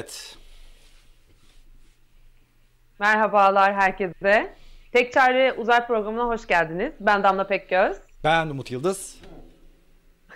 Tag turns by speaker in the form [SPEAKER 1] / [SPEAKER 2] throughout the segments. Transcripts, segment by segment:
[SPEAKER 1] Evet.
[SPEAKER 2] Merhabalar herkese. Tek Çare Uzay Programı'na hoş geldiniz. Ben Damla Pekgöz.
[SPEAKER 1] Ben Umut Yıldız.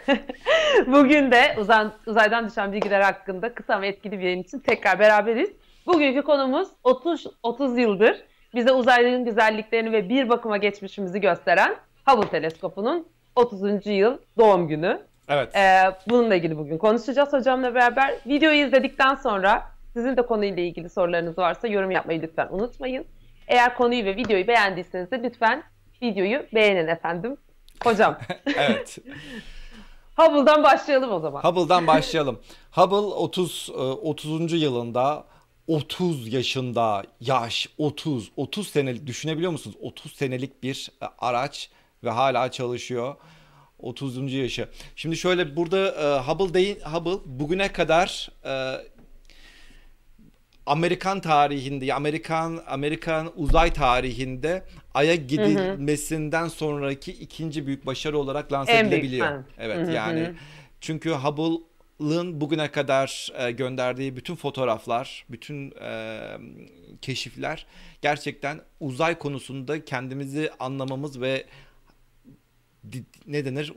[SPEAKER 2] Bugün de uzay, uzaydan düşen bilgiler hakkında kısa ve etkili bir yayın için tekrar beraberiz. Bugünkü konumuz 30, 30 yıldır bize uzayın güzelliklerini ve bir bakıma geçmişimizi gösteren Hubble Teleskopu'nun 30. yıl doğum günü.
[SPEAKER 1] Evet.
[SPEAKER 2] Ee, bununla ilgili bugün konuşacağız hocamla beraber. Videoyu izledikten sonra sizin de konuyla ilgili sorularınız varsa yorum yapmayı lütfen unutmayın. Eğer konuyu ve videoyu beğendiyseniz de lütfen videoyu beğenin efendim. Hocam.
[SPEAKER 1] evet.
[SPEAKER 2] Hubble'dan başlayalım o zaman.
[SPEAKER 1] Hubble'dan başlayalım. Hubble 30 30. E, yılında 30 yaşında yaş 30 30 senelik düşünebiliyor musunuz? 30 senelik bir e, araç ve hala çalışıyor. 30. yaşı. Şimdi şöyle burada e, Hubble değil Hubble bugüne kadar e, Amerikan tarihinde, Amerikan Amerikan uzay tarihinde Ay'a gidilmesinden sonraki ikinci büyük başarı olarak lanse
[SPEAKER 2] En
[SPEAKER 1] edilebiliyor.
[SPEAKER 2] büyük,
[SPEAKER 1] Evet
[SPEAKER 2] Hı hı
[SPEAKER 1] yani
[SPEAKER 2] hı.
[SPEAKER 1] çünkü Hubble'ın bugüne kadar e, gönderdiği bütün fotoğraflar, bütün e, keşifler gerçekten uzay konusunda kendimizi anlamamız ve ne denir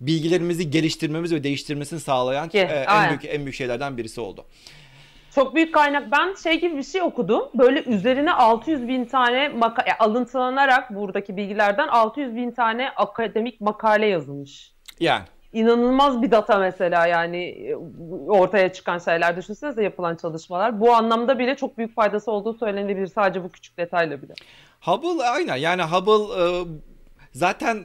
[SPEAKER 1] bilgilerimizi geliştirmemiz ve değiştirmesini sağlayan
[SPEAKER 2] Ki,
[SPEAKER 1] e, en
[SPEAKER 2] aynen.
[SPEAKER 1] büyük en büyük şeylerden birisi oldu.
[SPEAKER 2] Çok büyük kaynak. Ben şey gibi bir şey okudum. Böyle üzerine 600 bin tane maka- alıntılanarak buradaki bilgilerden 600 bin tane akademik makale yazılmış.
[SPEAKER 1] Yani
[SPEAKER 2] İnanılmaz bir data mesela yani e, ortaya çıkan şeyler. Düşünsenize yapılan çalışmalar. Bu anlamda bile çok büyük faydası olduğu söylenebilir sadece bu küçük detayla bile.
[SPEAKER 1] Hubble aynen yani Hubble e, zaten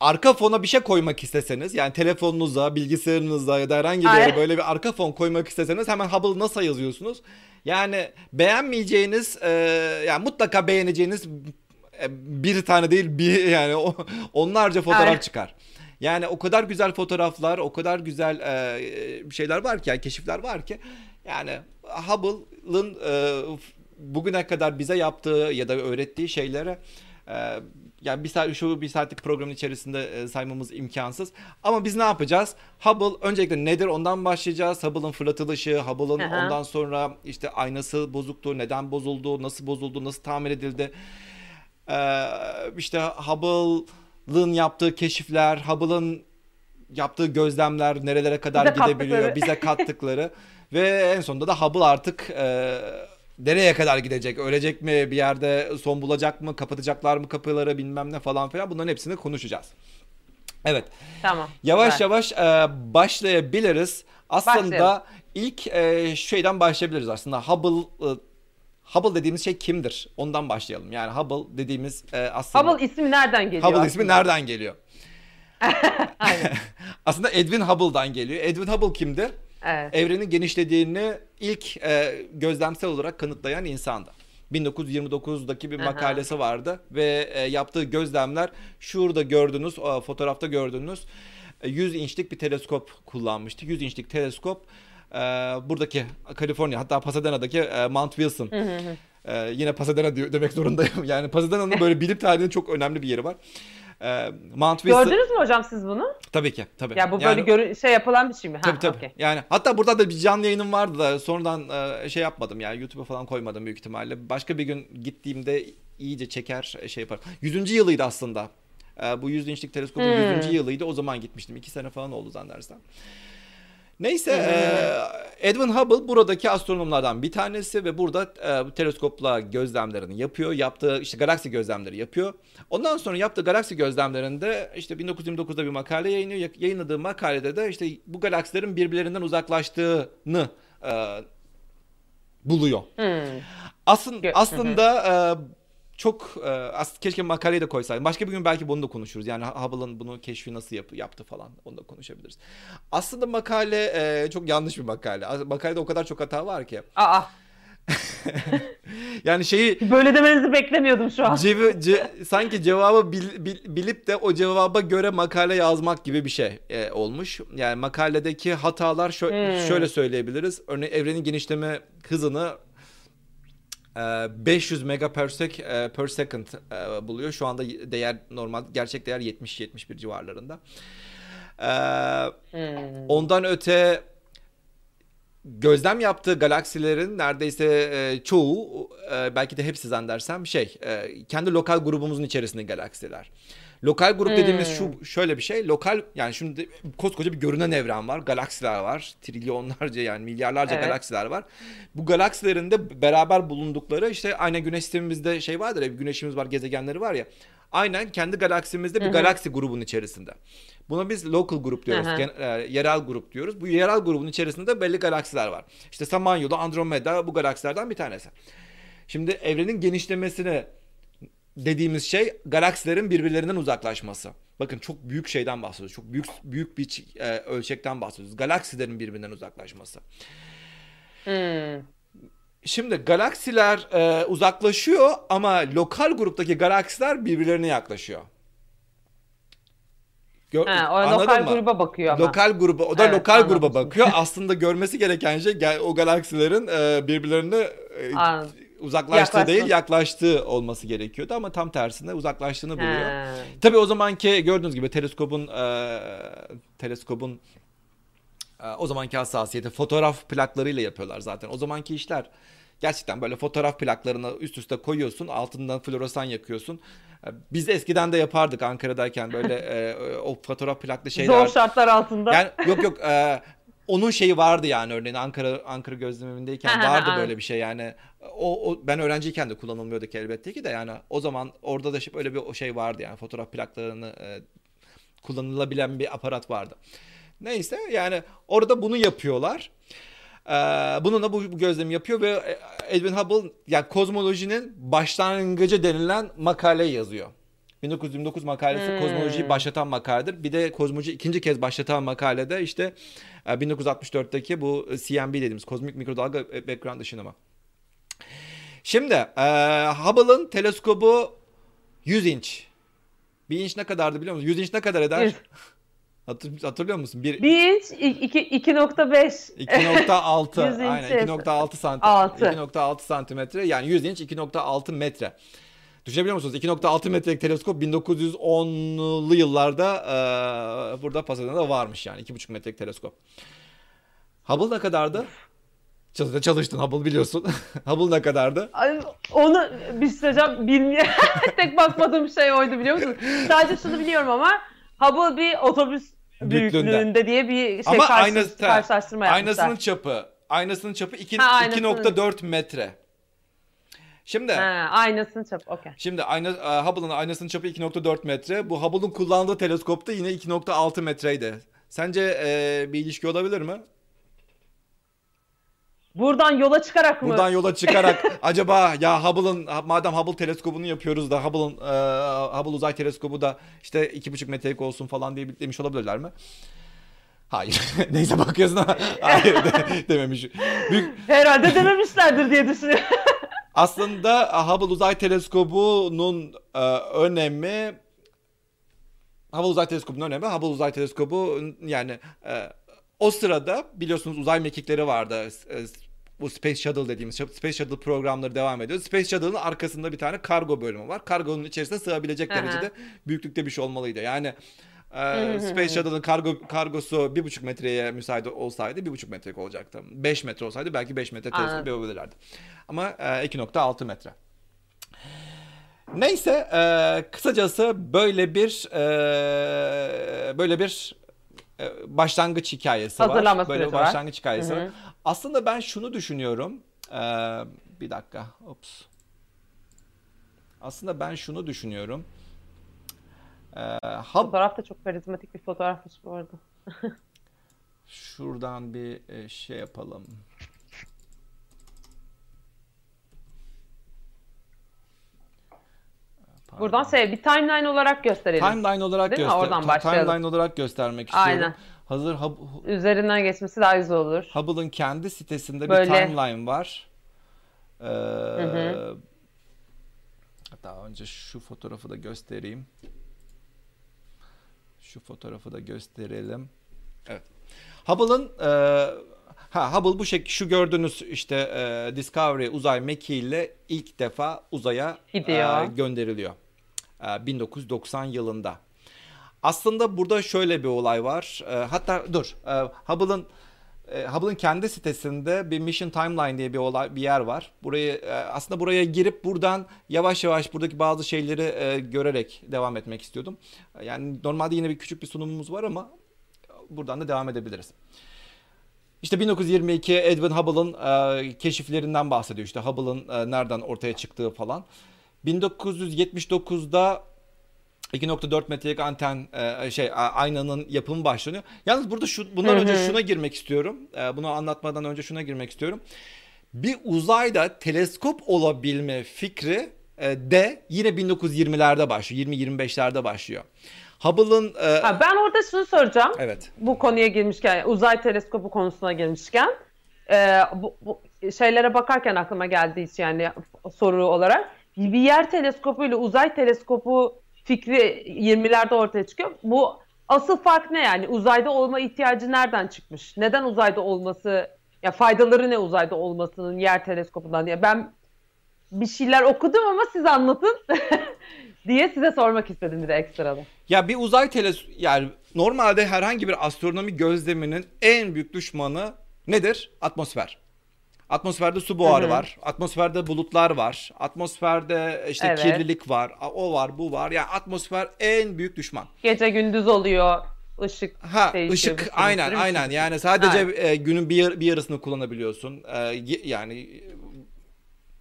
[SPEAKER 1] arka fona bir şey koymak isteseniz yani telefonunuza, bilgisayarınıza ya da herhangi bir yere
[SPEAKER 2] Aynen.
[SPEAKER 1] böyle bir arka fon koymak isteseniz hemen Hubble NASA yazıyorsunuz. Yani beğenmeyeceğiniz e, yani mutlaka beğeneceğiniz e, bir tane değil bir yani o, onlarca fotoğraf
[SPEAKER 2] Aynen.
[SPEAKER 1] çıkar. Yani o kadar güzel fotoğraflar, o kadar güzel e, şeyler var ki, yani keşifler var ki yani Hubble'ın e, bugüne kadar bize yaptığı ya da öğrettiği şeylere e, yani bir saat şu bir saatlik programın içerisinde e, saymamız imkansız. Ama biz ne yapacağız? Hubble öncelikle nedir ondan başlayacağız. Hubble'ın fırlatılışı, Hubble'ın ondan sonra işte aynası bozuktu, neden bozuldu, nasıl bozuldu, nasıl tamir edildi. Ee, işte Hubble'ın yaptığı keşifler, Hubble'ın yaptığı gözlemler nerelere kadar
[SPEAKER 2] Bize
[SPEAKER 1] gidebiliyor,
[SPEAKER 2] kattıkları.
[SPEAKER 1] bize kattıkları ve en sonunda da Hubble artık e, nereye kadar gidecek, ölecek mi, bir yerde son bulacak mı, kapatacaklar mı kapıları bilmem ne falan filan bunların hepsini konuşacağız. Evet.
[SPEAKER 2] Tamam.
[SPEAKER 1] Yavaş
[SPEAKER 2] güzel.
[SPEAKER 1] yavaş e, başlayabiliriz. Aslında
[SPEAKER 2] Başlayalım.
[SPEAKER 1] ilk e, şeyden başlayabiliriz aslında. Hubble e, Hubble dediğimiz şey kimdir? Ondan başlayalım. Yani Hubble dediğimiz e, aslında
[SPEAKER 2] Hubble ismi nereden geliyor?
[SPEAKER 1] Hubble
[SPEAKER 2] aslında?
[SPEAKER 1] ismi nereden geliyor?
[SPEAKER 2] Aynen.
[SPEAKER 1] Aslında Edwin Hubble'dan geliyor. Edwin Hubble kimdir?
[SPEAKER 2] Evet.
[SPEAKER 1] Evrenin genişlediğini ilk e, gözlemsel olarak kanıtlayan insandı. 1929'daki bir
[SPEAKER 2] Aha.
[SPEAKER 1] makalesi vardı ve e, yaptığı gözlemler şurada gördüğünüz e, fotoğrafta gördüğünüz e, 100 inçlik bir teleskop kullanmıştı. 100 inçlik teleskop e, buradaki Kaliforniya hatta Pasadena'daki e, Mount Wilson. E, yine Pasadena diyor, demek zorundayım. Yani Pasadena'nın böyle bilim tarihinin çok önemli bir yeri var. E, Mount Wilson
[SPEAKER 2] Gördünüz mü hocam siz bunu?
[SPEAKER 1] tabii ki tabii.
[SPEAKER 2] Ya bu böyle
[SPEAKER 1] Yani-
[SPEAKER 2] görü- şey yapılan bir şey mi? Ha,
[SPEAKER 1] Tabii tabii.
[SPEAKER 2] okey.
[SPEAKER 1] Yani hatta burada da bir canlı yayınım vardı da sonradan e, şey yapmadım yani YouTube'a falan koymadım büyük ihtimalle. Başka bir gün gittiğimde iyice çeker e, şey yapar. 100. yılıydı aslında. E, bu 100 inçlik teleskopun
[SPEAKER 2] Hmm.
[SPEAKER 1] 100. yılıydı. O zaman gitmiştim. 2 sene falan oldu zannedersem. Neyse e, Edwin Hubble buradaki astronomlardan bir tanesi ve burada e, teleskopla gözlemlerini yapıyor. Yaptığı işte galaksi gözlemleri yapıyor. Ondan sonra yaptığı galaksi gözlemlerinde işte 1929'da bir makale yayınlıyor. Yayınladığı makalede de işte bu galaksilerin birbirlerinden uzaklaştığını e, buluyor.
[SPEAKER 2] Hmm.
[SPEAKER 1] Aslında
[SPEAKER 2] Gö-
[SPEAKER 1] aslında e, çok e, as- keşke makaleyi de koysaydım. Başka bir gün belki bunu da konuşuruz. Yani Hubble'ın bunu keşfi nasıl yap- yaptı falan. Onu da konuşabiliriz. Aslında makale e, çok yanlış bir makale. Makalede o kadar çok hata var ki.
[SPEAKER 2] Aa,
[SPEAKER 1] Yani şeyi
[SPEAKER 2] böyle demenizi beklemiyordum şu an.
[SPEAKER 1] cevi- ce- sanki cevabı bil- bil- bilip de o cevaba göre makale yazmak gibi bir şey e, olmuş. Yani makaledeki hatalar şö-
[SPEAKER 2] Hmm.
[SPEAKER 1] şöyle söyleyebiliriz. Örneğin evrenin genişleme hızını 500 mega per, sec, e, per second e, buluyor. Şu anda değer normal gerçek değer 70-71 civarlarında. E,
[SPEAKER 2] Hmm.
[SPEAKER 1] ondan öte gözlem yaptığı galaksilerin neredeyse e, çoğu e, belki de hepsi zannedersem şey e, kendi lokal grubumuzun içerisinde galaksiler. Lokal grup dediğimiz
[SPEAKER 2] Hmm.
[SPEAKER 1] şu şöyle bir şey. Lokal yani şimdi koskoca bir görünen evren var. Galaksiler var. Trilyonlarca yani milyarlarca
[SPEAKER 2] Evet.
[SPEAKER 1] galaksiler var. Bu galaksilerin de beraber bulundukları işte aynen güneş sistemimizde şey vardır ya güneşimiz var, gezegenleri var ya. Aynen kendi galaksimizde bir
[SPEAKER 2] Hı hı.
[SPEAKER 1] galaksi grubun içerisinde. Buna biz local grup diyoruz. Gen- e, yerel grup diyoruz. Bu yerel grubun içerisinde belli galaksiler var. İşte Samanyolu, Andromeda bu galaksilerden bir tanesi. Şimdi evrenin genişlemesini dediğimiz şey galaksilerin birbirlerinden uzaklaşması. Bakın çok büyük şeyden bahsediyoruz. Çok büyük büyük bir e, ölçekten bahsediyoruz. Galaksilerin birbirinden uzaklaşması.
[SPEAKER 2] Hmm.
[SPEAKER 1] Şimdi galaksiler e, uzaklaşıyor ama lokal gruptaki galaksiler birbirlerine yaklaşıyor. Gör-
[SPEAKER 2] Ha, o lokal
[SPEAKER 1] mı?
[SPEAKER 2] gruba bakıyor ama.
[SPEAKER 1] Lokal gruba, o da
[SPEAKER 2] Evet,
[SPEAKER 1] lokal
[SPEAKER 2] anladım
[SPEAKER 1] gruba bakıyor. Aslında görmesi gereken şey o galaksilerin e, birbirlerine e,
[SPEAKER 2] Anladım.
[SPEAKER 1] Uzaklaştığı
[SPEAKER 2] Yaklaşma.
[SPEAKER 1] değil, yaklaştığı olması gerekiyordu ama tam tersine uzaklaştığını buluyor.
[SPEAKER 2] Ha.
[SPEAKER 1] Tabii o zamanki gördüğünüz gibi teleskopun e, teleskopun e, o zamanki hassasiyeti fotoğraf plaklarıyla yapıyorlar zaten. O zamanki işler gerçekten böyle fotoğraf plaklarını üst üste koyuyorsun, altından floresan yakıyorsun. E, Biz eskiden de yapardık Ankara'dayken böyle e, o fotoğraf plaklı şeyler.
[SPEAKER 2] Zor şartlar altında.
[SPEAKER 1] Yani yok yok e, onun şeyi vardı yani örneğin Ankara Ankara
[SPEAKER 2] ha,
[SPEAKER 1] vardı böyle bir şey yani o, o ben öğrenciyken de kullanılmıyordu ki elbette ki de yani o zaman orada da şey- öyle bir şey vardı yani fotoğraf plaklarını e, kullanılabilen bir aparat vardı. Neyse yani orada bunu yapıyorlar. Ee, bununla bu, bu gözlemi yapıyor ve Edwin Hubble yani kozmolojinin başlangıcı denilen makaleyi yazıyor. 1929 makalesi
[SPEAKER 2] Hmm.
[SPEAKER 1] kozmolojiyi başlatan makaledir. Bir de kozmoloji ikinci kez başlatan makalede işte e, 1964'teki bu CMB dediğimiz kozmik mikrodalga background ışınımı. Şimdi e, Hubble'ın teleskobu 100 inç. Bir inç ne kadardı biliyor musun? 100 inç ne kadar eder? Hatırlıyor musun? Bir,
[SPEAKER 2] Bir inç i- iki- 2.5.
[SPEAKER 1] 2.6
[SPEAKER 2] 100 inç
[SPEAKER 1] aynen
[SPEAKER 2] şey-
[SPEAKER 1] 2.6 santim
[SPEAKER 2] Altı.
[SPEAKER 1] 2.6 santimetre yani 100 inç 2.6 metre. Düşünebiliyor musunuz? 2.6 metrelik teleskop 1910'lu yıllarda e, burada Pasadena'da varmış yani 2.5 metrelik teleskop. Hubble ne kadardı? Çalıştın, çalıştın Hubble biliyorsun. Hubble ne kadardı?
[SPEAKER 2] Ay, Onu bir şey söyleyeceğim bilmiyorum. Tek bakmadığım şey oydu biliyor musun? Sadece şunu biliyorum ama Hubble bir otobüs
[SPEAKER 1] Büyüklüğünde.
[SPEAKER 2] büyüklüğünde diye bir şey
[SPEAKER 1] Ama
[SPEAKER 2] karşı-
[SPEAKER 1] aynası,
[SPEAKER 2] karşılaştırma yapmışlar.
[SPEAKER 1] aynasının çapı. Aynasının çapı iki-
[SPEAKER 2] Ha, aynasının.
[SPEAKER 1] 2.4 metre. Şimdi
[SPEAKER 2] Ha, aynasını çap. Okey.
[SPEAKER 1] Şimdi ayna, e, Hubble'ın aynasının çapı 2.4 metre. Bu Hubble'ın kullandığı teleskop da yine 2.6 metreydi. Sence e, bir ilişki olabilir mi?
[SPEAKER 2] Buradan yola çıkarak mı?
[SPEAKER 1] Buradan yola çıkarak acaba ya Hubble'ın madem Hubble teleskobunu yapıyoruz da Hubble'ın e, Hubble uzay teleskobu da işte 2.5 metrelik olsun falan diye demiş olabilirler mi? Hayır. Neyse bakıyorsun ama hayır de- dememiş. Büyük,
[SPEAKER 2] Herhalde dememişlerdir diye düşünüyorum.
[SPEAKER 1] Aslında Hubble Uzay Teleskobu'nun e, önemi Hubble Uzay Teleskobu'nun önemi Hubble Uzay Teleskobu yani e, o sırada biliyorsunuz uzay mekikleri vardı. E, bu Space Shuttle dediğimiz Space Shuttle programları devam ediyor. Space Shuttle'ın arkasında bir tane kargo bölümü var. Kargonun içerisine sığabilecek
[SPEAKER 2] Aha.
[SPEAKER 1] derecede büyüklükte bir şey olmalıydı. Yani e,
[SPEAKER 2] hı.
[SPEAKER 1] Space Shuttle'ın kargo kargosu bir buçuk metreye müsait olsaydı bir buçuk metrelik olacaktı. 5 metre olsaydı belki 5 metre teleskop yapabilirlerdi. Ama e, 2.6 metre. Neyse e, kısacası böyle bir e, böyle bir e, başlangıç hikayesi
[SPEAKER 2] Hazırlanma
[SPEAKER 1] var. Böyle bir
[SPEAKER 2] süreci var.
[SPEAKER 1] başlangıç hikayesi
[SPEAKER 2] Hı hı.
[SPEAKER 1] var. Aslında ben şunu düşünüyorum. E, bir dakika. Ops. Aslında ben şunu düşünüyorum. E, Hub
[SPEAKER 2] Fotoğraf da çok karizmatik bir fotoğrafmış bu arada.
[SPEAKER 1] şuradan bir e, şey yapalım. Pardon.
[SPEAKER 2] Buradan şey bir timeline olarak gösterelim.
[SPEAKER 1] Timeline olarak
[SPEAKER 2] Değil mi?
[SPEAKER 1] göster
[SPEAKER 2] Oradan
[SPEAKER 1] ta-
[SPEAKER 2] başlayalım.
[SPEAKER 1] timeline olarak göstermek istiyorum.
[SPEAKER 2] Aynen.
[SPEAKER 1] Hazır Hub-
[SPEAKER 2] Üzerinden geçmesi daha güzel olur.
[SPEAKER 1] Hubble'ın kendi sitesinde
[SPEAKER 2] Böyle.
[SPEAKER 1] bir timeline var. Ee,
[SPEAKER 2] hı.
[SPEAKER 1] Hatta önce şu fotoğrafı da göstereyim. Şu fotoğrafı da gösterelim. Evet. Hubble'ın e, ha Hubble bu şek şu gördüğünüz işte e, Discovery uzay mekiğiyle ilk defa uzaya
[SPEAKER 2] Gidiyor.
[SPEAKER 1] e, gönderiliyor. E, 1990 yılında. Aslında burada şöyle bir olay var. E, hatta dur. E, Hubble'ın Hubble'ın kendi sitesinde bir Mission Timeline diye bir olay bir yer var. Burayı e, aslında buraya girip buradan yavaş yavaş buradaki bazı şeyleri e, görerek devam etmek istiyordum. Yani normalde yine bir küçük bir sunumumuz var ama buradan da devam edebiliriz. İşte 1922 Edwin Hubble'ın e, keşiflerinden bahsediyor. İşte Hubble'ın e, nereden ortaya çıktığı falan. 1979'da 2.4 metrelik anten e, şey aynanın yapımı başlanıyor. Yalnız burada şu bundan önce şuna girmek istiyorum. E, bunu anlatmadan önce şuna girmek istiyorum. Bir uzayda teleskop olabilme fikri e, de yine 1920'lerde başlıyor. 20-25'lerde başlıyor. Hubble'ın...
[SPEAKER 2] E... Ha, ben orada şunu soracağım.
[SPEAKER 1] Evet.
[SPEAKER 2] Bu konuya girmişken, uzay teleskopu konusuna girmişken. E, bu, bu şeylere bakarken aklıma geldi hiç yani soru olarak. Bir yer teleskopu ile uzay teleskopu fikri 20'lerde ortaya çıkıyor. Bu asıl fark ne yani? Uzayda olma ihtiyacı nereden çıkmış? Neden uzayda olması, ya faydaları ne uzayda olmasının yer teleskopundan diye. Ben bir şeyler okudum ama siz anlatın diye size sormak istedim bir de ekstradan.
[SPEAKER 1] Ya bir uzay teles yani normalde herhangi bir astronomi gözleminin en büyük düşmanı nedir? Atmosfer. Atmosferde su buharı Hı-hı. var. Atmosferde bulutlar var. Atmosferde işte evet. kirlilik var. O var, bu var. Yani atmosfer en büyük düşman.
[SPEAKER 2] Gece gündüz oluyor. Işık
[SPEAKER 1] ha ışık aynen aynen yani sadece e, günün bir, bir yarısını kullanabiliyorsun e, yani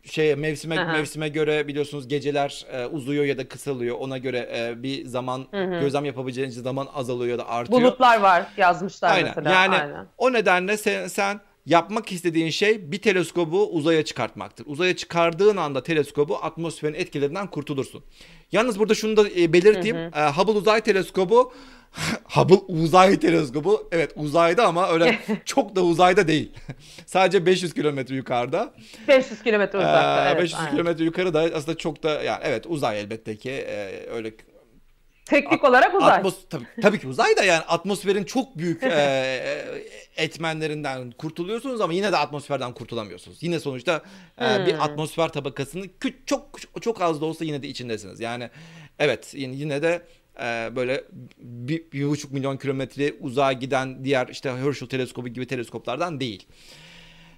[SPEAKER 1] şey mevsime Aha. mevsime göre biliyorsunuz geceler e, uzuyor ya da kısalıyor. Ona göre e, bir zaman Hı-hı. gözlem yapabileceğiniz zaman azalıyor ya da artıyor.
[SPEAKER 2] Bulutlar var yazmışlar
[SPEAKER 1] aynen.
[SPEAKER 2] mesela.
[SPEAKER 1] Yani aynen. o nedenle sen, sen yapmak istediğin şey bir teleskobu uzaya çıkartmaktır. Uzaya çıkardığın anda teleskobu atmosferin etkilerinden kurtulursun. Yalnız burada şunu da e, belirteyim. Hı hı. E, Hubble Uzay Teleskobu Hubble Uzay Teleskobu evet uzayda ama öyle çok da uzayda değil. Sadece 500 kilometre yukarıda.
[SPEAKER 2] 500 kilometre uzakta. Ee, evet,
[SPEAKER 1] 500 kilometre yukarıda aslında çok da yani evet uzay elbette ki e, öyle
[SPEAKER 2] Teknik olarak uzay.
[SPEAKER 1] Atmos, tabii, tabii ki uzay da yani atmosferin çok büyük e, etmenlerinden kurtuluyorsunuz ama yine de atmosferden kurtulamıyorsunuz. Yine sonuçta e, hmm. bir atmosfer tabakasını çok çok az da olsa yine de içindesiniz. Yani evet yine de e, böyle bir, bir buçuk milyon kilometre uzağa giden diğer işte Herschel teleskobu gibi teleskoplardan değil.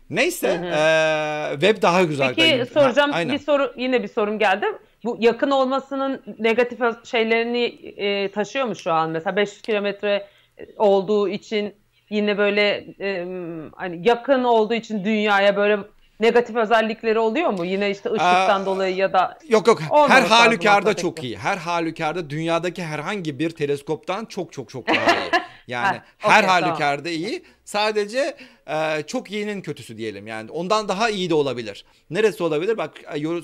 [SPEAKER 1] Neyse hı hı. E, web daha güzel.
[SPEAKER 2] Peki soracağım ha, bir soru yine bir sorum geldi bu yakın olmasının negatif şeylerini e, taşıyor mu şu an? Mesela 500 kilometre olduğu için yine böyle e, hani yakın olduğu için dünyaya böyle negatif özellikleri oluyor mu? Yine işte ışıktan Aa, dolayı ya da
[SPEAKER 1] Yok yok. Her halükarda çok iyi. Her halükarda dünyadaki herhangi bir teleskoptan çok çok çok daha iyi. Yani her okay, halükarda tamam. iyi. Sadece e, çok iyinin kötüsü diyelim. Yani ondan daha iyi de olabilir. Neresi olabilir? Bak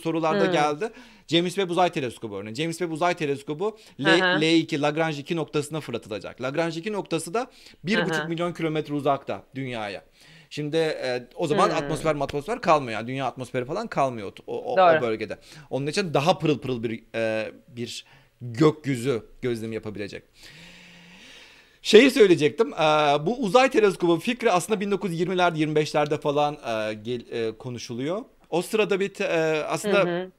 [SPEAKER 1] sorularda hmm. geldi. James Webb Uzay Teleskobu örneğin. James Webb Uzay Teleskobu L, L2 Lagrange 2 noktasına fırlatılacak. Lagrange 2 noktası da 1,5 milyon kilometre uzakta dünyaya. Şimdi e, o zaman hmm. atmosfer atmosfer kalmıyor. Yani dünya atmosferi falan kalmıyor o, o, o bölgede. Onun için daha pırıl pırıl bir e, bir gökyüzü gözlemi yapabilecek. Şeyi söyleyecektim. Bu uzay teleskobu fikri aslında 1920'lerde 25'lerde falan konuşuluyor. O sırada bir aslında hı hı.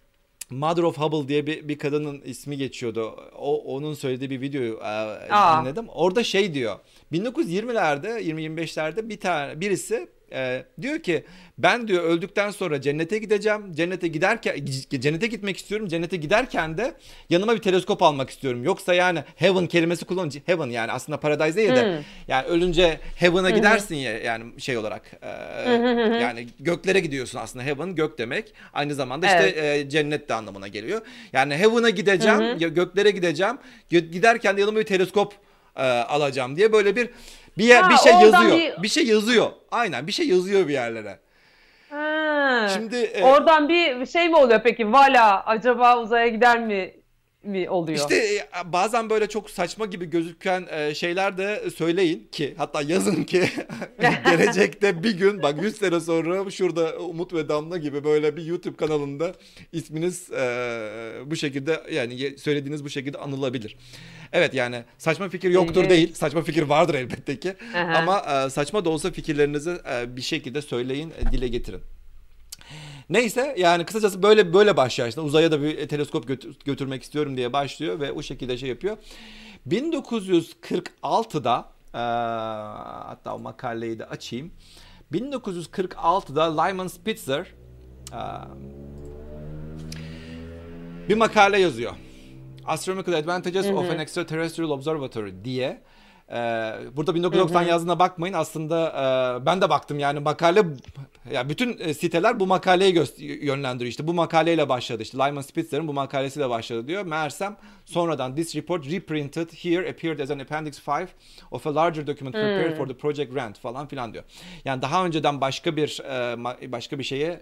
[SPEAKER 1] Mother of Hubble diye bir, bir kadının ismi geçiyordu. O onun söylediği bir videoyu e, dinledim. Orada şey diyor. 1920'lerde, 20-25'lerde bir tane birisi e, diyor ki ben diyor öldükten sonra cennete gideceğim. Cennete giderken cennete gitmek istiyorum. Cennete giderken de yanıma bir teleskop almak istiyorum. Yoksa yani heaven kelimesi kullanınca heaven yani aslında paradise değil de hmm. yani ölünce heaven'a gidersin ya yani şey olarak e, yani göklere gidiyorsun aslında heaven gök demek. Aynı zamanda işte evet. e, cennet de anlamına geliyor. Yani heaven'a gideceğim, göklere gideceğim. Giderken de yanıma bir teleskop e, alacağım diye böyle bir bir yer, ha, bir şey yazıyor. Bir... bir şey yazıyor. Aynen bir şey yazıyor bir yerlere.
[SPEAKER 2] Ha. Şimdi e... oradan bir şey mi oluyor peki? Vala acaba uzaya gider mi mi oluyor?
[SPEAKER 1] İşte e, bazen böyle çok saçma gibi gözüken e, şeyler de söyleyin ki hatta yazın ki gelecekte bir gün bak 100 sene sonra şurada Umut ve Damla gibi böyle bir YouTube kanalında isminiz e, bu şekilde yani söylediğiniz bu şekilde anılabilir. Evet yani saçma fikir yoktur evet. değil. Saçma fikir vardır elbette ki. Aha. Ama saçma da olsa fikirlerinizi bir şekilde söyleyin, dile getirin. Neyse yani kısacası böyle böyle başlıyor işte uzaya da bir teleskop götür, götürmek istiyorum diye başlıyor ve o şekilde şey yapıyor. 1946'da hatta o makaleyi de açayım. 1946'da Lyman Spitzer e, bir makale yazıyor. Astronomical Advantages hı hı. of an Extraterrestrial Observatory diye. Ee, burada 1990 hı hı. yazdığına bakmayın. Aslında e, ben de baktım yani makale ya bütün e, siteler bu makaleyi yönlendiriyor. İşte bu makaleyle başladı. İşte Lyman Spitzer'ın bu makalesiyle başladı diyor. Meğersem sonradan this report reprinted here appeared as an appendix 5 of a larger document prepared hmm. for the project grant falan filan diyor. Yani daha önceden başka bir e, başka bir şeye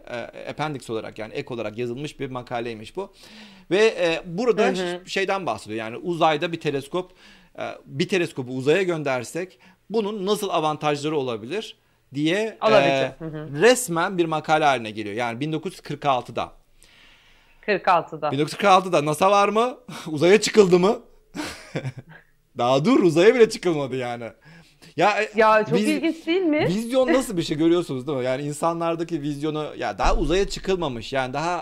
[SPEAKER 1] appendix olarak yani ek olarak yazılmış bir makaleymiş bu. Ve burada hı hı. şeyden bahsediyor. Yani uzayda bir teleskop bir teleskobu uzaya göndersek bunun nasıl avantajları olabilir diye e, resmen bir makale haline geliyor. Yani 1946'da.
[SPEAKER 2] 46'da.
[SPEAKER 1] 1946'da NASA var mı? Uzaya çıkıldı mı? Daha dur uzaya bile çıkılmadı yani.
[SPEAKER 2] Ya, e, ya çok viz, ilginç değil mi?
[SPEAKER 1] Vizyon nasıl bir şey görüyorsunuz değil mi? Yani insanlardaki vizyonu ya daha uzaya çıkılmamış. Yani daha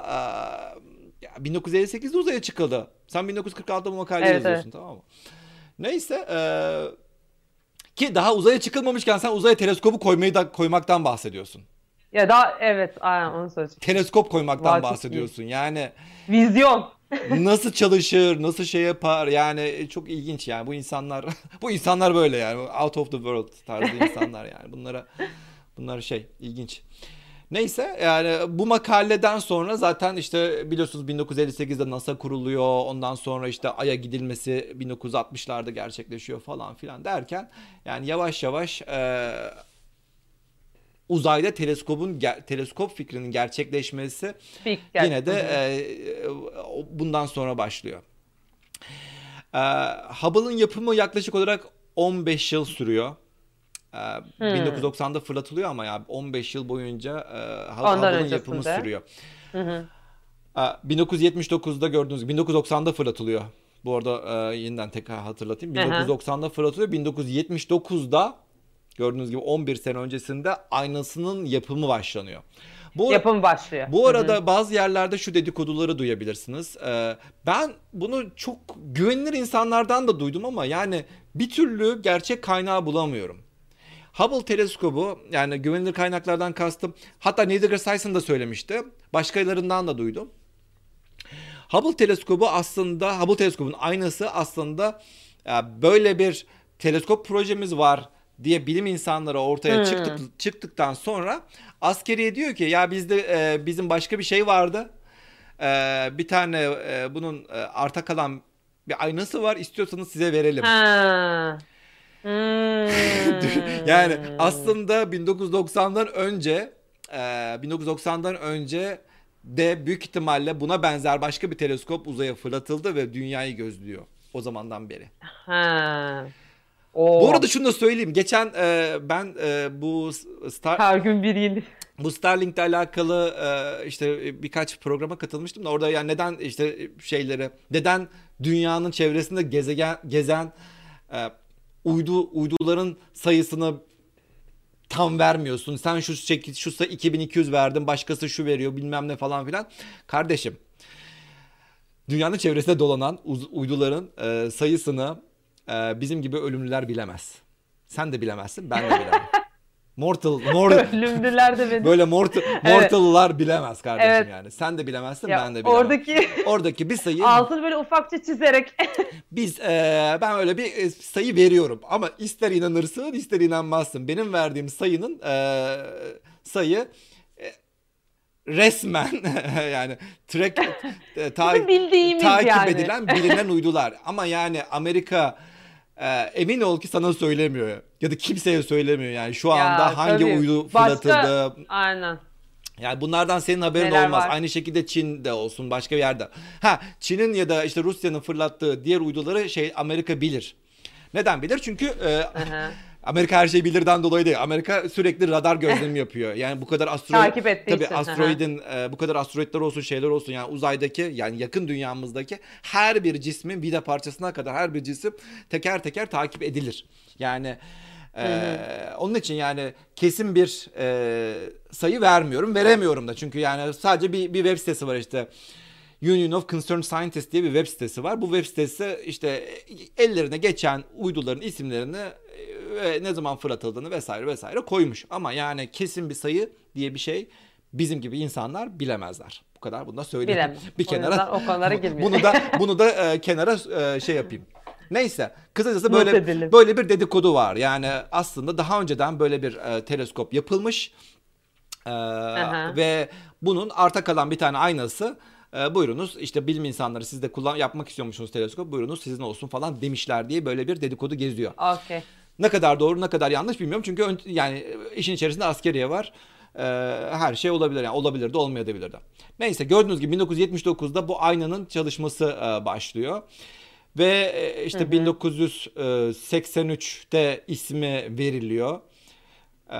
[SPEAKER 1] e, 1958'de uzaya çıkıldı. Sen 1946'da bu makale evet, yazıyorsun evet. tamam mı? Neyse e, ki daha uzaya çıkılmamışken sen uzaya teleskobu koymayı da koymaktan bahsediyorsun.
[SPEAKER 2] Ya daha evet aynen onu söyleyeceğim.
[SPEAKER 1] Teleskop koymaktan daha bahsediyorsun. Yani
[SPEAKER 2] vizyon.
[SPEAKER 1] nasıl çalışır, nasıl şey yapar yani çok ilginç yani bu insanlar bu insanlar böyle yani out of the world tarzı insanlar yani bunlara bunlar şey ilginç. Neyse yani bu makaleden sonra zaten işte biliyorsunuz 1958'de NASA kuruluyor. Ondan sonra işte Ay'a gidilmesi 1960'larda gerçekleşiyor falan filan derken yani yavaş yavaş e, uzayda teleskopun teleskop fikrinin gerçekleşmesi Fik, yine de e, bundan sonra başlıyor. E, Hubble'ın yapımı yaklaşık olarak 15 yıl sürüyor. Ee, hmm. 1990'da fırlatılıyor ama ya 15 yıl boyunca e, Hubble'ın yapımı sürüyor. Hı hı. 1979'da gördüğünüz gibi 1990'da fırlatılıyor. Bu arada e, yeniden tekrar hatırlatayım. 1990'da fırlatılıyor. 1979'da gördüğünüz gibi 11 sene öncesinde aynasının yapımı başlanıyor.
[SPEAKER 2] Bu, Yapım başlıyor.
[SPEAKER 1] Bu arada Hı-hı. bazı yerlerde şu dedikoduları duyabilirsiniz. Ee, ben bunu çok güvenilir insanlardan da duydum ama yani bir türlü gerçek kaynağı bulamıyorum. Hubble teleskobu yani güvenilir kaynaklardan kastım. Hatta Neil deGrasse Tyson da söylemişti. Başkalarından da duydum. Hubble teleskobu aslında Hubble teleskobun aynası aslında böyle bir teleskop projemiz var diye bilim insanları ortaya hmm. çıktık, çıktıktan sonra askeriye diyor ki ya bizde e, bizim başka bir şey vardı. E, bir tane e, bunun e, arta kalan bir aynası var istiyorsanız size verelim. Ha. Hmm. yani aslında 1990'dan önce e, 1990'dan önce de büyük ihtimalle buna benzer başka bir teleskop uzaya fırlatıldı ve dünyayı gözlüyor o zamandan beri. Ha. Oo. Bu arada şunu da söyleyeyim. Geçen e, ben e, bu
[SPEAKER 2] Star Her gün bir yeni.
[SPEAKER 1] Bu Starlink'le alakalı e, işte birkaç programa katılmıştım da orada yani neden işte şeyleri neden dünyanın çevresinde gezegen gezen e, uydu uyduların sayısını tam vermiyorsun. Sen şu şekil şu 2200 verdin, başkası şu veriyor bilmem ne falan filan. Kardeşim dünyanın çevresinde dolanan uyduların e, sayısını e, bizim gibi ölümlüler bilemez. Sen de bilemezsin, ben de bilemem. Mortal, mor
[SPEAKER 2] Ölümlüler de benim.
[SPEAKER 1] Böyle mortal, mortal'lar evet. bilemez kardeşim evet. yani. Sen de bilemezsin, ya, ben de bilemem.
[SPEAKER 2] Oradaki
[SPEAKER 1] oradaki bir sayı
[SPEAKER 2] altını böyle ufakça çizerek.
[SPEAKER 1] biz e, ben öyle bir e, sayı veriyorum ama ister inanırsın, ister inanmazsın. Benim verdiğim sayının e, sayı e, resmen yani track e, ta, takip yani. edilen bilinen uydular. Ama yani Amerika e, emin ol ki sana söylemiyor ya da kimseye söylemiyor yani şu anda ya, hangi tabii. uydu fırlatıldı. Başka,
[SPEAKER 2] aynen.
[SPEAKER 1] Yani bunlardan senin haberin Neler olmaz. Var? Aynı şekilde Çin de olsun başka bir yerde. Ha Çin'in ya da işte Rusya'nın fırlattığı diğer uyduları şey Amerika bilir. Neden bilir? Çünkü e, Amerika her şeyi bilirden dolayı değil. Amerika sürekli radar gözlemi yapıyor. Yani bu kadar asteroid takip ettiği tabii için. asteroidin e, bu kadar asteroidler olsun, şeyler olsun yani uzaydaki yani yakın dünyamızdaki her bir cismin vida parçasına kadar her bir cisim teker teker takip edilir. Yani ee, onun için yani kesin bir e, sayı vermiyorum, veremiyorum da çünkü yani sadece bir, bir web sitesi var işte Union of Concerned Scientists diye bir web sitesi var. Bu web sitesi işte ellerine geçen uyduların isimlerini ve ne zaman fırlatıldığını vesaire vesaire koymuş. Ama yani kesin bir sayı diye bir şey bizim gibi insanlar bilemezler. Bu kadar bunu da söyleyeyim.
[SPEAKER 2] Bilemem.
[SPEAKER 1] Bir
[SPEAKER 2] O
[SPEAKER 1] kenara
[SPEAKER 2] yüzden o konulara girmeyelim.
[SPEAKER 1] bunu da bunu da e, kenara e, şey yapayım. Neyse kısacası böyle böyle bir dedikodu var. Yani aslında daha önceden böyle bir e, teleskop yapılmış. E,
[SPEAKER 2] Aha.
[SPEAKER 1] ve bunun arta kalan bir tane aynası e, buyurunuz işte bilim insanları siz de kullan yapmak istiyormuşsunuz teleskop buyurunuz sizin olsun falan demişler diye böyle bir dedikodu geziyor.
[SPEAKER 2] Okey.
[SPEAKER 1] Ne kadar doğru ne kadar yanlış bilmiyorum çünkü ön- yani işin içerisinde askeriye var. E, her şey olabilir yani olabilir de olmayabilir de. Neyse gördüğünüz gibi 1979'da bu aynanın çalışması e, başlıyor. Ve e, işte 1983'te ismi veriliyor. E,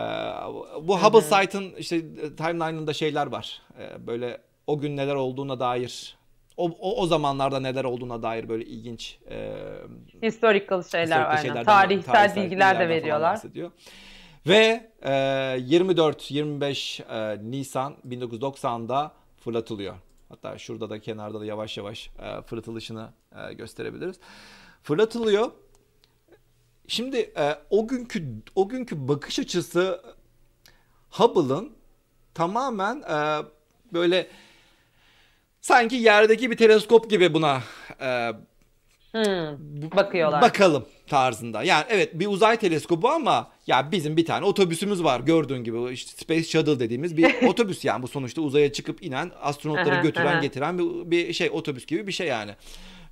[SPEAKER 1] bu Hubble Sight'ın işte timeline'ında şeyler var. E, böyle o gün neler olduğuna dair o, o, o zamanlarda neler olduğuna dair böyle ilginç e,
[SPEAKER 2] Historical şeyler aynen. Tarihsel,
[SPEAKER 1] tarihsel
[SPEAKER 2] bilgiler de veriyorlar.
[SPEAKER 1] Ve e, 24-25 e, Nisan 1990'da fırlatılıyor. Hatta şurada da kenarda da yavaş yavaş e, fırlatılışını e, gösterebiliriz. Fırlatılıyor. Şimdi e, o günkü o günkü bakış açısı Hubble'ın tamamen e, böyle sanki yerdeki bir teleskop gibi buna e,
[SPEAKER 2] Hmm, bakıyorlar.
[SPEAKER 1] Bakalım tarzında. Yani evet bir uzay teleskobu ama ya bizim bir tane otobüsümüz var gördüğün gibi işte Space Shuttle dediğimiz bir otobüs yani bu sonuçta uzaya çıkıp inen astronotları götüren getiren bir, bir şey otobüs gibi bir şey yani.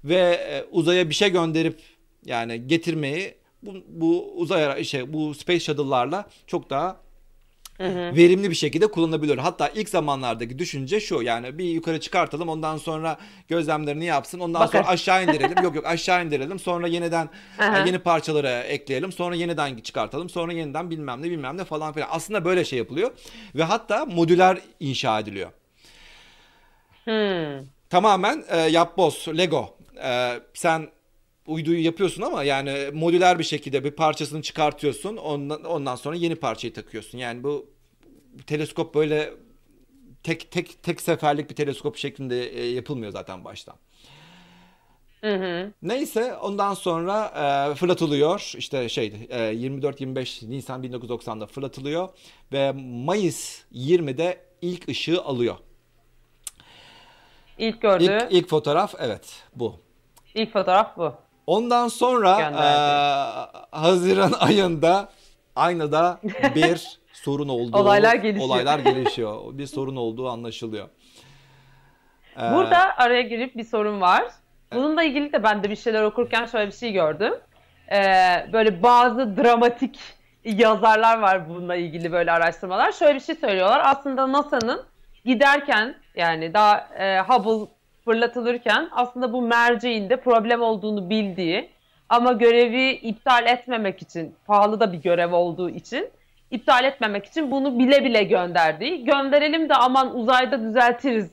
[SPEAKER 1] Ve e, uzaya bir şey gönderip yani getirmeyi bu, bu uzay şey bu Space Shuttle'larla çok daha verimli bir şekilde kullanılabiliyor. Hatta ilk zamanlardaki düşünce şu yani bir yukarı çıkartalım ondan sonra gözlemlerini yapsın ondan
[SPEAKER 2] Bakarız.
[SPEAKER 1] sonra aşağı indirelim yok yok aşağı indirelim sonra yeniden
[SPEAKER 2] Aha.
[SPEAKER 1] e, yeni parçaları ekleyelim sonra yeniden çıkartalım sonra yeniden bilmem ne bilmem ne falan filan. Aslında böyle şey yapılıyor ve hatta modüler inşa ediliyor.
[SPEAKER 2] Hmm.
[SPEAKER 1] Tamamen e, yapboz, Lego. E, sen uyduyu yapıyorsun ama yani modüler bir şekilde bir parçasını çıkartıyorsun. Ondan, ondan sonra yeni parçayı takıyorsun. Yani bu teleskop böyle tek tek tek seferlik bir teleskop şeklinde e, yapılmıyor zaten baştan.
[SPEAKER 2] Hı hı.
[SPEAKER 1] Neyse ondan sonra e, fırlatılıyor. İşte şey e, 24-25 Nisan 1990'da fırlatılıyor ve Mayıs 20'de ilk ışığı alıyor.
[SPEAKER 2] İlk gördüğü
[SPEAKER 1] İlk,
[SPEAKER 2] ilk,
[SPEAKER 1] ilk fotoğraf evet bu.
[SPEAKER 2] fotoğraf bu.
[SPEAKER 1] Ondan sonra
[SPEAKER 2] Gönderdi.
[SPEAKER 1] eee, Haziran ayında aynada bir sorun olduğu
[SPEAKER 2] Olaylar gelişiyor.
[SPEAKER 1] olaylar gelişiyor. Bir sorun olduğu anlaşılıyor. Eee,
[SPEAKER 2] Burada araya girip bir sorun var. Bununla ilgili de ben de bir şeyler okurken şöyle bir şey gördüm. Ee, böyle bazı dramatik yazarlar var bununla ilgili böyle araştırmalar. Şöyle bir şey söylüyorlar. Aslında NASA'nın giderken yani daha e, Hubble fırlatılırken aslında bu merceğinde problem olduğunu bildiği ama görevi iptal etmemek için pahalı da bir görev olduğu için iptal etmemek için bunu bile bile gönderdiği. Gönderelim de aman uzayda düzeltiriz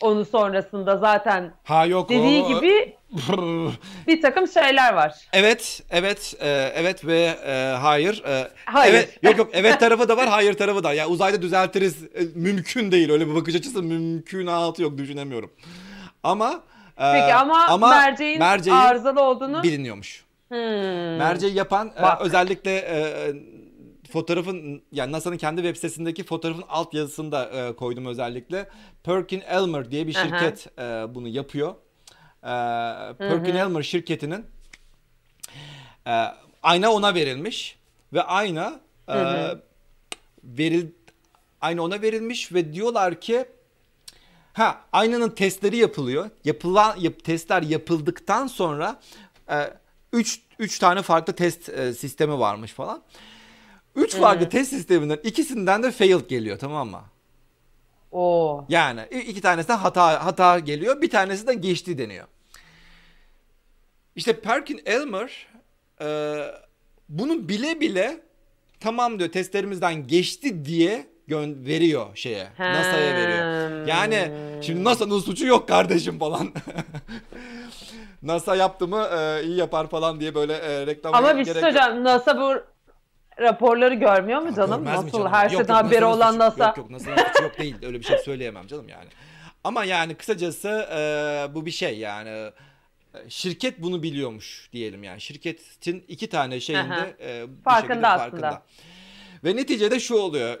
[SPEAKER 2] onu sonrasında zaten
[SPEAKER 1] ha yok
[SPEAKER 2] dediği
[SPEAKER 1] o-
[SPEAKER 2] gibi bir takım şeyler var.
[SPEAKER 1] Evet, evet, e, evet ve e, hayır. e,
[SPEAKER 2] Hayır.
[SPEAKER 1] Evet, yok yok, evet tarafı da var, hayır tarafı da. Ya uzayda düzeltiriz, e, mümkün değil. Öyle bir bakış açısı mümkünatı yok, düşünemiyorum. Ama e,
[SPEAKER 2] Peki ama, merceğin
[SPEAKER 1] merceği
[SPEAKER 2] arızalı olduğunu
[SPEAKER 1] biliniyormuş.
[SPEAKER 2] Hmm.
[SPEAKER 1] Merceği yapan e, özellikle e, fotoğrafın yani NASA'nın kendi web sitesindeki fotoğrafın alt yazısında e, koydum özellikle. Perkin Elmer diye bir şirket e, bunu yapıyor. E, Perkin Elmer şirketinin e, ayna ona verilmiş ve ayna e, veril ayna ona verilmiş ve diyorlar ki Ha, aynanın testleri yapılıyor. Yapılan yap, testler yapıldıktan sonra 3 3 tane farklı test e, sistemi varmış falan. 3 farklı test sisteminden ikisinden de failed geliyor tamam mı?
[SPEAKER 2] Oo.
[SPEAKER 1] Yani iki tanesinden hata hata geliyor, bir tanesi de geçti deniyor. İşte Perkin Elmer e, bunu bile bile tamam diyor testlerimizden geçti diye gön veriyor şeye. NASA'ya veriyor. Yani şimdi NASA'nın suçu yok kardeşim falan. NASA yaptı mı e, iyi yapar falan diye böyle e, reklam
[SPEAKER 2] Ama bir şey söyleyeceğim. NASA bu raporları görmüyor mu canım?
[SPEAKER 1] Mi
[SPEAKER 2] Nasıl
[SPEAKER 1] canım?
[SPEAKER 2] her
[SPEAKER 1] Yok,
[SPEAKER 2] şeyden
[SPEAKER 1] yok,
[SPEAKER 2] haberi olan NASA?
[SPEAKER 1] Yok yok NASA'nın suçu yok değil. Öyle bir şey söyleyemem canım yani. Ama yani kısacası e, bu bir şey yani. E, şirket bunu biliyormuş diyelim yani. Şirketin iki tane şeyinde e, bu
[SPEAKER 2] Farkında
[SPEAKER 1] şekilde
[SPEAKER 2] aslında.
[SPEAKER 1] farkında. Ve neticede şu oluyor.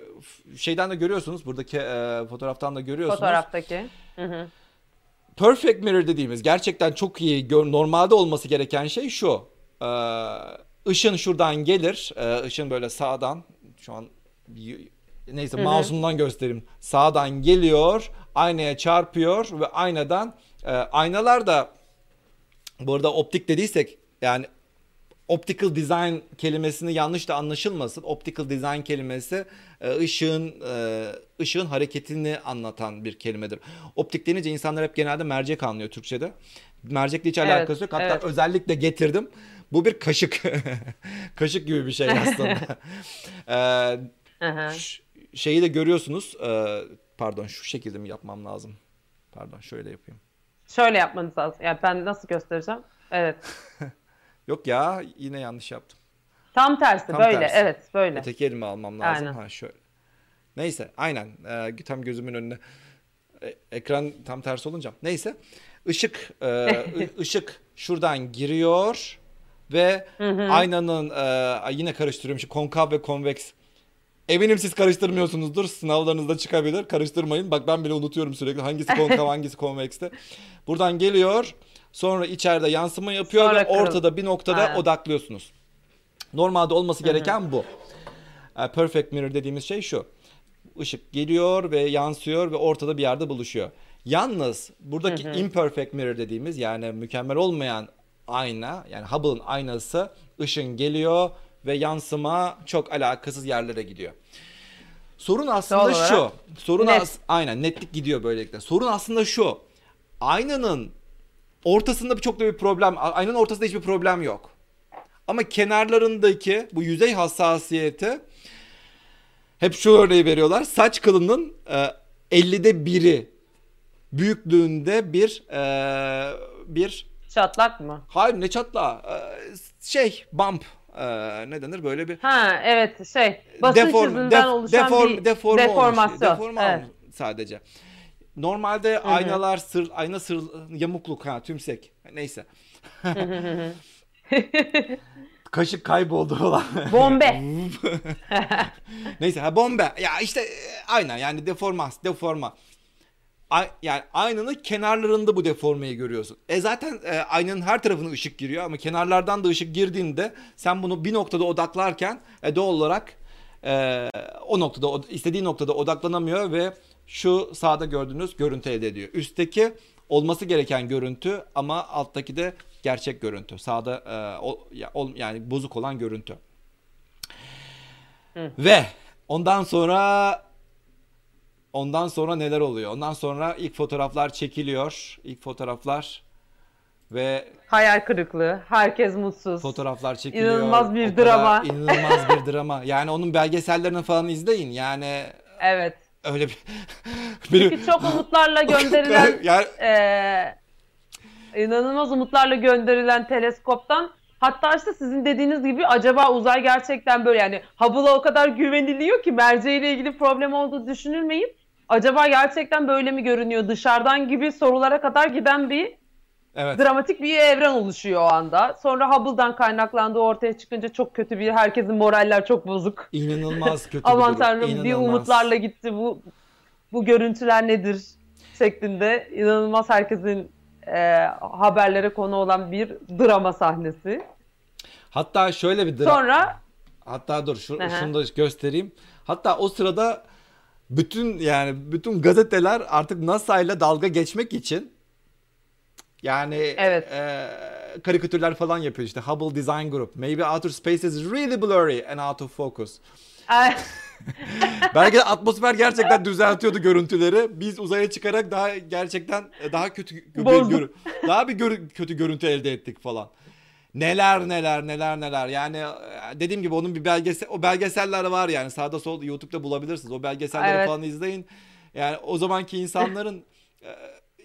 [SPEAKER 1] Şeyden de görüyorsunuz. Buradaki e, fotoğraftan da görüyorsunuz.
[SPEAKER 2] Fotoğraftaki. Hı hı.
[SPEAKER 1] Perfect mirror dediğimiz gerçekten çok iyi normalde olması gereken şey şu. Ee, ışın şuradan gelir. Ee, ışın böyle sağdan şu an neyse mouse'umdan göstereyim. Sağdan geliyor. Aynaya çarpıyor ve aynadan e, aynalar da burada optik dediysek yani optical design kelimesini yanlış da anlaşılmasın. Optical design kelimesi e, ışığın e, ışığın hareketini anlatan bir kelimedir. Optik denince insanlar hep genelde mercek anlıyor Türkçe'de. Mercekle hiç
[SPEAKER 2] Evet,
[SPEAKER 1] alakası yok. Hatta
[SPEAKER 2] evet.
[SPEAKER 1] özellikle getirdim. Bu bir kaşık. kaşık gibi bir şey aslında. E, ş- şeyi de görüyorsunuz. E, pardon şu şekilde mi yapmam lazım? Pardon şöyle yapayım.
[SPEAKER 2] Şöyle yapmanız lazım. Yani ben nasıl göstereceğim? Evet.
[SPEAKER 1] Yok ya yine yanlış yaptım.
[SPEAKER 2] Tam tersi
[SPEAKER 1] Tam
[SPEAKER 2] böyle.
[SPEAKER 1] tersi.
[SPEAKER 2] Evet böyle.
[SPEAKER 1] Öteki elimi almam lazım.
[SPEAKER 2] Aynen.
[SPEAKER 1] Ha şöyle. Neyse aynen. Ee, tam gözümün önüne. E, ekran tam tersi olunca. Neyse. Işık e, ışık şuradan giriyor ve aynanın e, yine karıştırıyorum şu konkav ve konveks. Eminim siz karıştırmıyorsunuzdur. Sınavlarınızda çıkabilir. Karıştırmayın. Bak ben bile unutuyorum sürekli hangisi konkav hangisi konvekste. Buradan geliyor. Sonra içeride yansıma yapıyor
[SPEAKER 2] Sonra
[SPEAKER 1] ve
[SPEAKER 2] kırıl-
[SPEAKER 1] ortada bir noktada
[SPEAKER 2] Aynen.
[SPEAKER 1] odaklıyorsunuz. Normalde olması gereken bu. E, Perfect mirror dediğimiz şey şu. Işık geliyor ve yansıyor ve ortada bir yerde buluşuyor. Yalnız buradaki imperfect mirror dediğimiz yani mükemmel olmayan ayna yani Hubble'ın aynası ışın geliyor ve yansıma çok alakasız yerlere gidiyor. Sorun aslında şu. Sorun
[SPEAKER 2] net.
[SPEAKER 1] as- aynen netlik gidiyor böylelikle. Sorun aslında şu. Aynanın ortasında çok da bir problem, aynanın ortasında hiçbir problem yok. Ama kenarlarındaki bu yüzey hassasiyeti hep şu örneği veriyorlar. Saç kılının e, 50'de biri büyüklüğünde bir e, bir
[SPEAKER 2] Çatlak mı?
[SPEAKER 1] hayır ne çatla şey bump e, ne denir böyle bir
[SPEAKER 2] Ha evet şey basınç
[SPEAKER 1] deform,
[SPEAKER 2] hızından
[SPEAKER 1] def-
[SPEAKER 2] oluşan
[SPEAKER 1] deform,
[SPEAKER 2] bir
[SPEAKER 1] deforme olmuş.
[SPEAKER 2] deformasyon.
[SPEAKER 1] Deforme
[SPEAKER 2] Evet.
[SPEAKER 1] olmuş sadece. Normalde aynalar sır ayna sır yamukluk ha tümsek. Neyse. Kaşık kayboldu falan.
[SPEAKER 2] Bombe.
[SPEAKER 1] Neyse ha bombe. Ya işte e, aynen yani deformas, deforma. Yani aynanın kenarlarında bu deformeyi görüyorsun. E zaten e, aynanın her tarafına ışık giriyor ama kenarlardan da ışık girdiğinde sen bunu bir noktada odaklarken e, doğal olarak e, o noktada o- istediği noktada odaklanamıyor ve şu sağda gördüğünüz görüntü elde ediyor. Üstteki olması gereken görüntü ama alttaki de gerçek görüntü. Sağda e, o, ya- ol- yani bozuk olan görüntü. Ve ondan sonra ondan sonra neler oluyor? Ondan sonra ilk fotoğraflar çekiliyor. İlk fotoğraflar ve
[SPEAKER 2] Hayal kırıklığı. Herkes mutsuz.
[SPEAKER 1] fotoğraflar çekiliyor.
[SPEAKER 2] İnanılmaz bir
[SPEAKER 1] O
[SPEAKER 2] drama.
[SPEAKER 1] İnanılmaz bir drama. Yani onun belgesellerini falan izleyin. Yani
[SPEAKER 2] Evet.
[SPEAKER 1] öyle bir
[SPEAKER 2] Çünkü çok umutlarla gönderilen
[SPEAKER 1] yani
[SPEAKER 2] eee, inanılmaz umutlarla gönderilen teleskoptan hatta işte sizin dediğiniz gibi acaba uzay gerçekten böyle yani Hubble'a o kadar güveniliyor ki merceğiyle ilgili problem olduğu düşünülmeyip acaba gerçekten böyle mi görünüyor dışarıdan gibi sorulara kadar giden bir
[SPEAKER 1] evet.
[SPEAKER 2] dramatik bir evren oluşuyor o anda. Sonra Hubble'dan kaynaklandığı ortaya çıkınca çok kötü bir herkesin moraller çok bozuk.
[SPEAKER 1] İnanılmaz kötü bir
[SPEAKER 2] Aman tanrım bir
[SPEAKER 1] İnanılmaz.
[SPEAKER 2] umutlarla gitti bu bu görüntüler nedir şeklinde inanılmaz herkesin e, haberlere konu olan bir drama sahnesi.
[SPEAKER 1] Hatta şöyle bir drama.
[SPEAKER 2] Sonra
[SPEAKER 1] Hatta dur şu, şunu da göstereyim. Hatta o sırada bütün yani bütün gazeteler artık NASA ile dalga geçmek için yani
[SPEAKER 2] Evet.
[SPEAKER 1] e, karikatürler falan yapıyor işte Hubble Design Group. Maybe outer space is really blurry and out of focus. Belki de atmosfer gerçekten düzeltiyordu görüntüleri. Biz uzaya çıkarak daha gerçekten e, daha kötü
[SPEAKER 2] Bozduk.
[SPEAKER 1] görü- daha bir görü- kötü görüntü elde ettik falan. Neler neler neler neler. Yani e, dediğim gibi onun bir belgesel o belgeseller var yani sağda solda YouTube'da bulabilirsiniz. O belgeselleri
[SPEAKER 2] Evet.
[SPEAKER 1] falan izleyin. Yani o zamanki insanların e,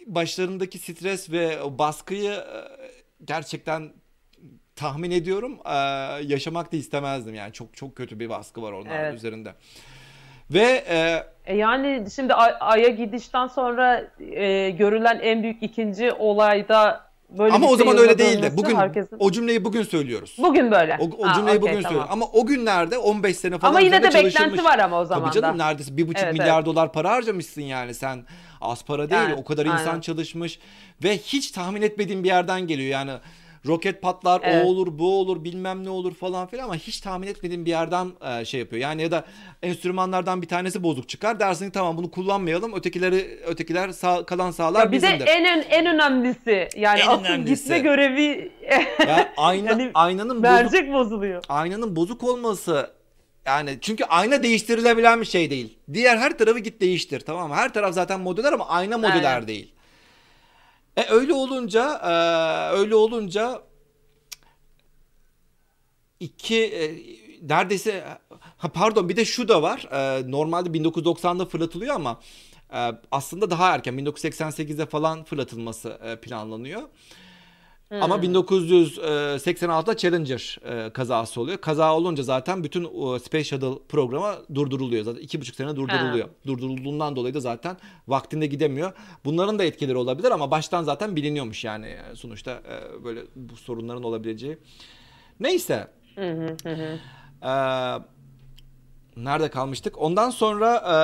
[SPEAKER 1] başlarındaki stres ve baskıyı e, gerçekten tahmin ediyorum. Yaşamak da istemezdim yani çok çok kötü bir baskı var onların
[SPEAKER 2] Evet.
[SPEAKER 1] üzerinde. Ve e,
[SPEAKER 2] e, yani şimdi Ay- Ay'a gidişten sonra e, görülen en büyük ikinci olayda böyle
[SPEAKER 1] Ama o zaman öyle değildi. Bugün
[SPEAKER 2] herkesin-
[SPEAKER 1] o cümleyi bugün söylüyoruz.
[SPEAKER 2] bugün böyle.
[SPEAKER 1] O, o cümleyi
[SPEAKER 2] okey,
[SPEAKER 1] bugün
[SPEAKER 2] tamam.
[SPEAKER 1] söylüyoruz. Ama o günlerde 15 sene falan
[SPEAKER 2] Ama yine de beklenti var ama o zaman
[SPEAKER 1] Tabii canım neredeyse bir buçuk
[SPEAKER 2] Evet,
[SPEAKER 1] milyar
[SPEAKER 2] evet.
[SPEAKER 1] dolar para harcamışsın yani sen az para değil
[SPEAKER 2] Yani,
[SPEAKER 1] o kadar insan
[SPEAKER 2] aynen.
[SPEAKER 1] çalışmış ve hiç tahmin etmediğin bir yerden geliyor yani roket patlar
[SPEAKER 2] Evet.
[SPEAKER 1] o olur bu olur bilmem ne olur falan filan ama hiç tahmin etmediğin bir yerden e, şey yapıyor yani ya da enstrümanlardan bir tanesi bozuk çıkar dersin tamam bunu kullanmayalım ötekileri ötekiler sağ, kalan sağlar
[SPEAKER 2] Ya bir de
[SPEAKER 1] bizimdir.
[SPEAKER 2] en ön- en önemlisi yani
[SPEAKER 1] En
[SPEAKER 2] asıl
[SPEAKER 1] önemlisi.
[SPEAKER 2] gitme görevi
[SPEAKER 1] Yani ayna,
[SPEAKER 2] Yani
[SPEAKER 1] aynanın bozuk
[SPEAKER 2] bozuluyor.
[SPEAKER 1] aynanın bozuk olması yani çünkü ayna değiştirilebilen bir şey değil. Diğer her tarafı git değiştir tamam mı? Her taraf zaten modüler ama ayna modüler
[SPEAKER 2] Aynen.
[SPEAKER 1] değil. E öyle olunca e, öyle olunca iki e, neredeyse ha pardon bir de şu da var. E, normalde 1990'da fırlatılıyor ama e, aslında daha erken 1988'de falan fırlatılması e, planlanıyor. Ama 1986'da Challenger e, kazası oluyor. Kaza olunca zaten bütün Space Shuttle programı durduruluyor. Zaten iki buçuk sene durduruluyor. Durdurulduğundan dolayı da zaten vaktinde gidemiyor. Bunların da etkileri olabilir ama baştan zaten biliniyormuş yani e, sonuçta e, böyle bu sorunların olabileceği. Neyse. Ee, nerede kalmıştık? Ondan sonra e,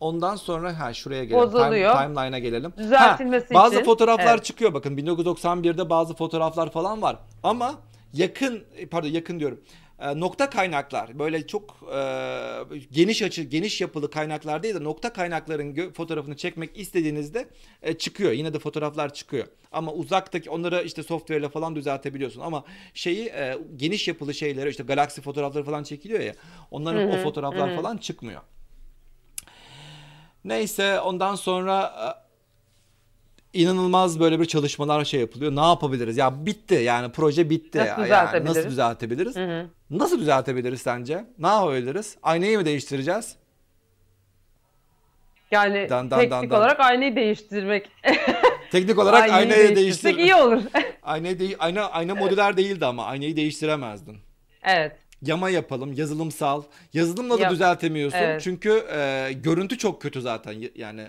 [SPEAKER 1] ondan sonra ha şuraya gelelim. Time-
[SPEAKER 2] Bozuluyor.
[SPEAKER 1] timeline'a gelelim.
[SPEAKER 2] Düzeltilmesi
[SPEAKER 1] bazı
[SPEAKER 2] için,
[SPEAKER 1] fotoğraflar
[SPEAKER 2] evet.
[SPEAKER 1] çıkıyor bakın 1991'de bazı fotoğraflar falan var. Ama yakın pardon yakın diyorum. E, nokta kaynaklar böyle çok e, geniş açı geniş yapılı kaynaklar değil de nokta kaynakların fotoğrafını çekmek istediğinizde e, çıkıyor. Yine de fotoğraflar çıkıyor. Ama uzaktaki onları işte software'le falan düzeltebiliyorsun ama şeyi e, geniş yapılı şeyleri işte galaksi fotoğrafları falan çekiliyor ya. Onların o fotoğraflar falan çıkmıyor. Neyse ondan sonra e, inanılmaz böyle bir çalışmalar şey yapılıyor. Ne yapabiliriz? Ya bitti yani proje bitti.
[SPEAKER 2] Nasıl
[SPEAKER 1] Yani
[SPEAKER 2] düzeltebiliriz?
[SPEAKER 1] nasıl düzeltebiliriz? Nasıl düzeltebiliriz sence? Ne yapabiliriz? Aynayı mı değiştireceğiz?
[SPEAKER 2] Yani
[SPEAKER 1] Dan, dan,
[SPEAKER 2] teknik
[SPEAKER 1] dan, dan.
[SPEAKER 2] olarak aynayı değiştirmek.
[SPEAKER 1] Teknik olarak
[SPEAKER 2] Aynayı
[SPEAKER 1] aynayı
[SPEAKER 2] değiştirsek
[SPEAKER 1] değiştir.
[SPEAKER 2] iyi olur.
[SPEAKER 1] Aynayı değil, ayna ayna modüler değildi ama aynayı değiştiremezdin.
[SPEAKER 2] evet.
[SPEAKER 1] Yama yapalım, yazılımsal. Yazılımla da
[SPEAKER 2] Yap-
[SPEAKER 1] düzeltemiyorsun.
[SPEAKER 2] Evet.
[SPEAKER 1] Çünkü e, görüntü çok kötü zaten. Yani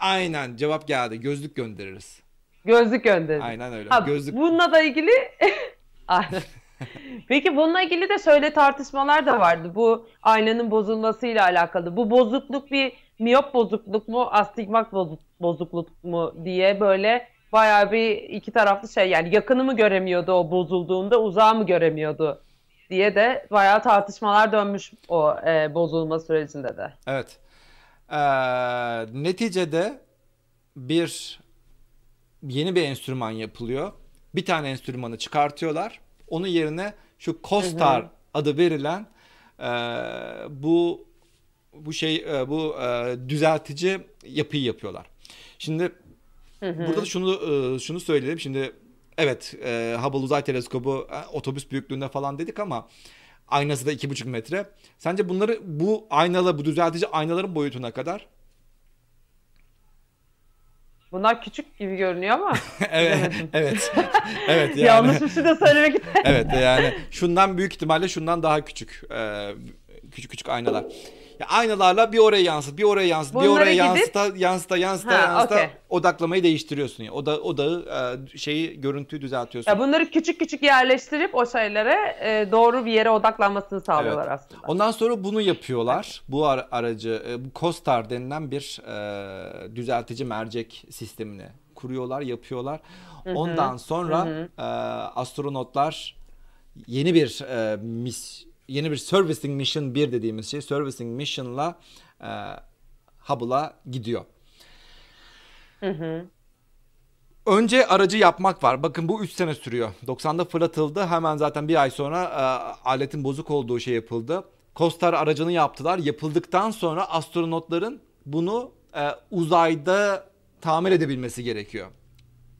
[SPEAKER 1] aynen cevap geldi. Gözlük göndeririz.
[SPEAKER 2] Gözlük gönderin.
[SPEAKER 1] Aynen öyle.
[SPEAKER 2] Ha,
[SPEAKER 1] Gözlük
[SPEAKER 2] Bununla da ilgili Aynen. Peki bununla ilgili de şöyle tartışmalar da vardı. Bu aynanın bozulmasıyla alakalı. Bu bozukluk bir miyop bozukluk mu, astigmat bozu- bozukluk mu diye böyle bayağı bir iki taraflı şey yani yakını mı göremiyordu o bozulduğunda uzağı mı göremiyordu diye de bayağı tartışmalar dönmüş o e, bozulma sürecinde de.
[SPEAKER 1] Evet. Ee, neticede bir yeni bir enstrüman yapılıyor. Bir tane enstrümanı çıkartıyorlar. Onun yerine şu COSTAR adı verilen e, bu bu şey e, bu e, düzeltici yapıyı yapıyorlar. Şimdi burada da şunu e, şunu söyleyelim. Şimdi evet e, Hubble Uzay Teleskobu e, otobüs büyüklüğünde falan dedik ama aynası da 2,5 metre. Sence bunları bu aynalı bu düzeltici aynaların boyutuna kadar?
[SPEAKER 2] Bunlar küçük gibi görünüyor ama.
[SPEAKER 1] Evet evet. Evet yani.
[SPEAKER 2] Yanlış bir şey de söylemek
[SPEAKER 1] evet yani. Şundan büyük ihtimalle şundan daha küçük e, küçük küçük aynalar. Ya aynalarla bir oraya yansıt, bir oraya yansıt, bir
[SPEAKER 2] Bunları
[SPEAKER 1] oraya
[SPEAKER 2] gidip-
[SPEAKER 1] yansıta, yansıta, yansıta,
[SPEAKER 2] Ha,
[SPEAKER 1] yansıta
[SPEAKER 2] okey.
[SPEAKER 1] odaklamayı değiştiriyorsun. ya. Oda, odağı e, şeyi görüntüyü düzeltiyorsun.
[SPEAKER 2] Ya bunları küçük küçük yerleştirip o şeylere e, doğru bir yere odaklanmasını sağlıyorlar
[SPEAKER 1] Evet.
[SPEAKER 2] aslında.
[SPEAKER 1] Ondan sonra bunu yapıyorlar. Bu ar- aracı, e, bu COSTAR denilen bir e, düzeltici mercek sistemini kuruyorlar, yapıyorlar. Ondan sonra e, astronotlar yeni bir e, mis, yeni bir servicing mission 1 dediğimiz şey servicing mission'la e, Hubble'a gidiyor. Önce aracı yapmak var. Bakın bu 3 sene sürüyor. 90'da fırlatıldı. Hemen zaten bir ay sonra e, aletin bozuk olduğu şey yapıldı. Kostar aracını yaptılar. Yapıldıktan sonra astronotların bunu e, uzayda tamir edebilmesi gerekiyor.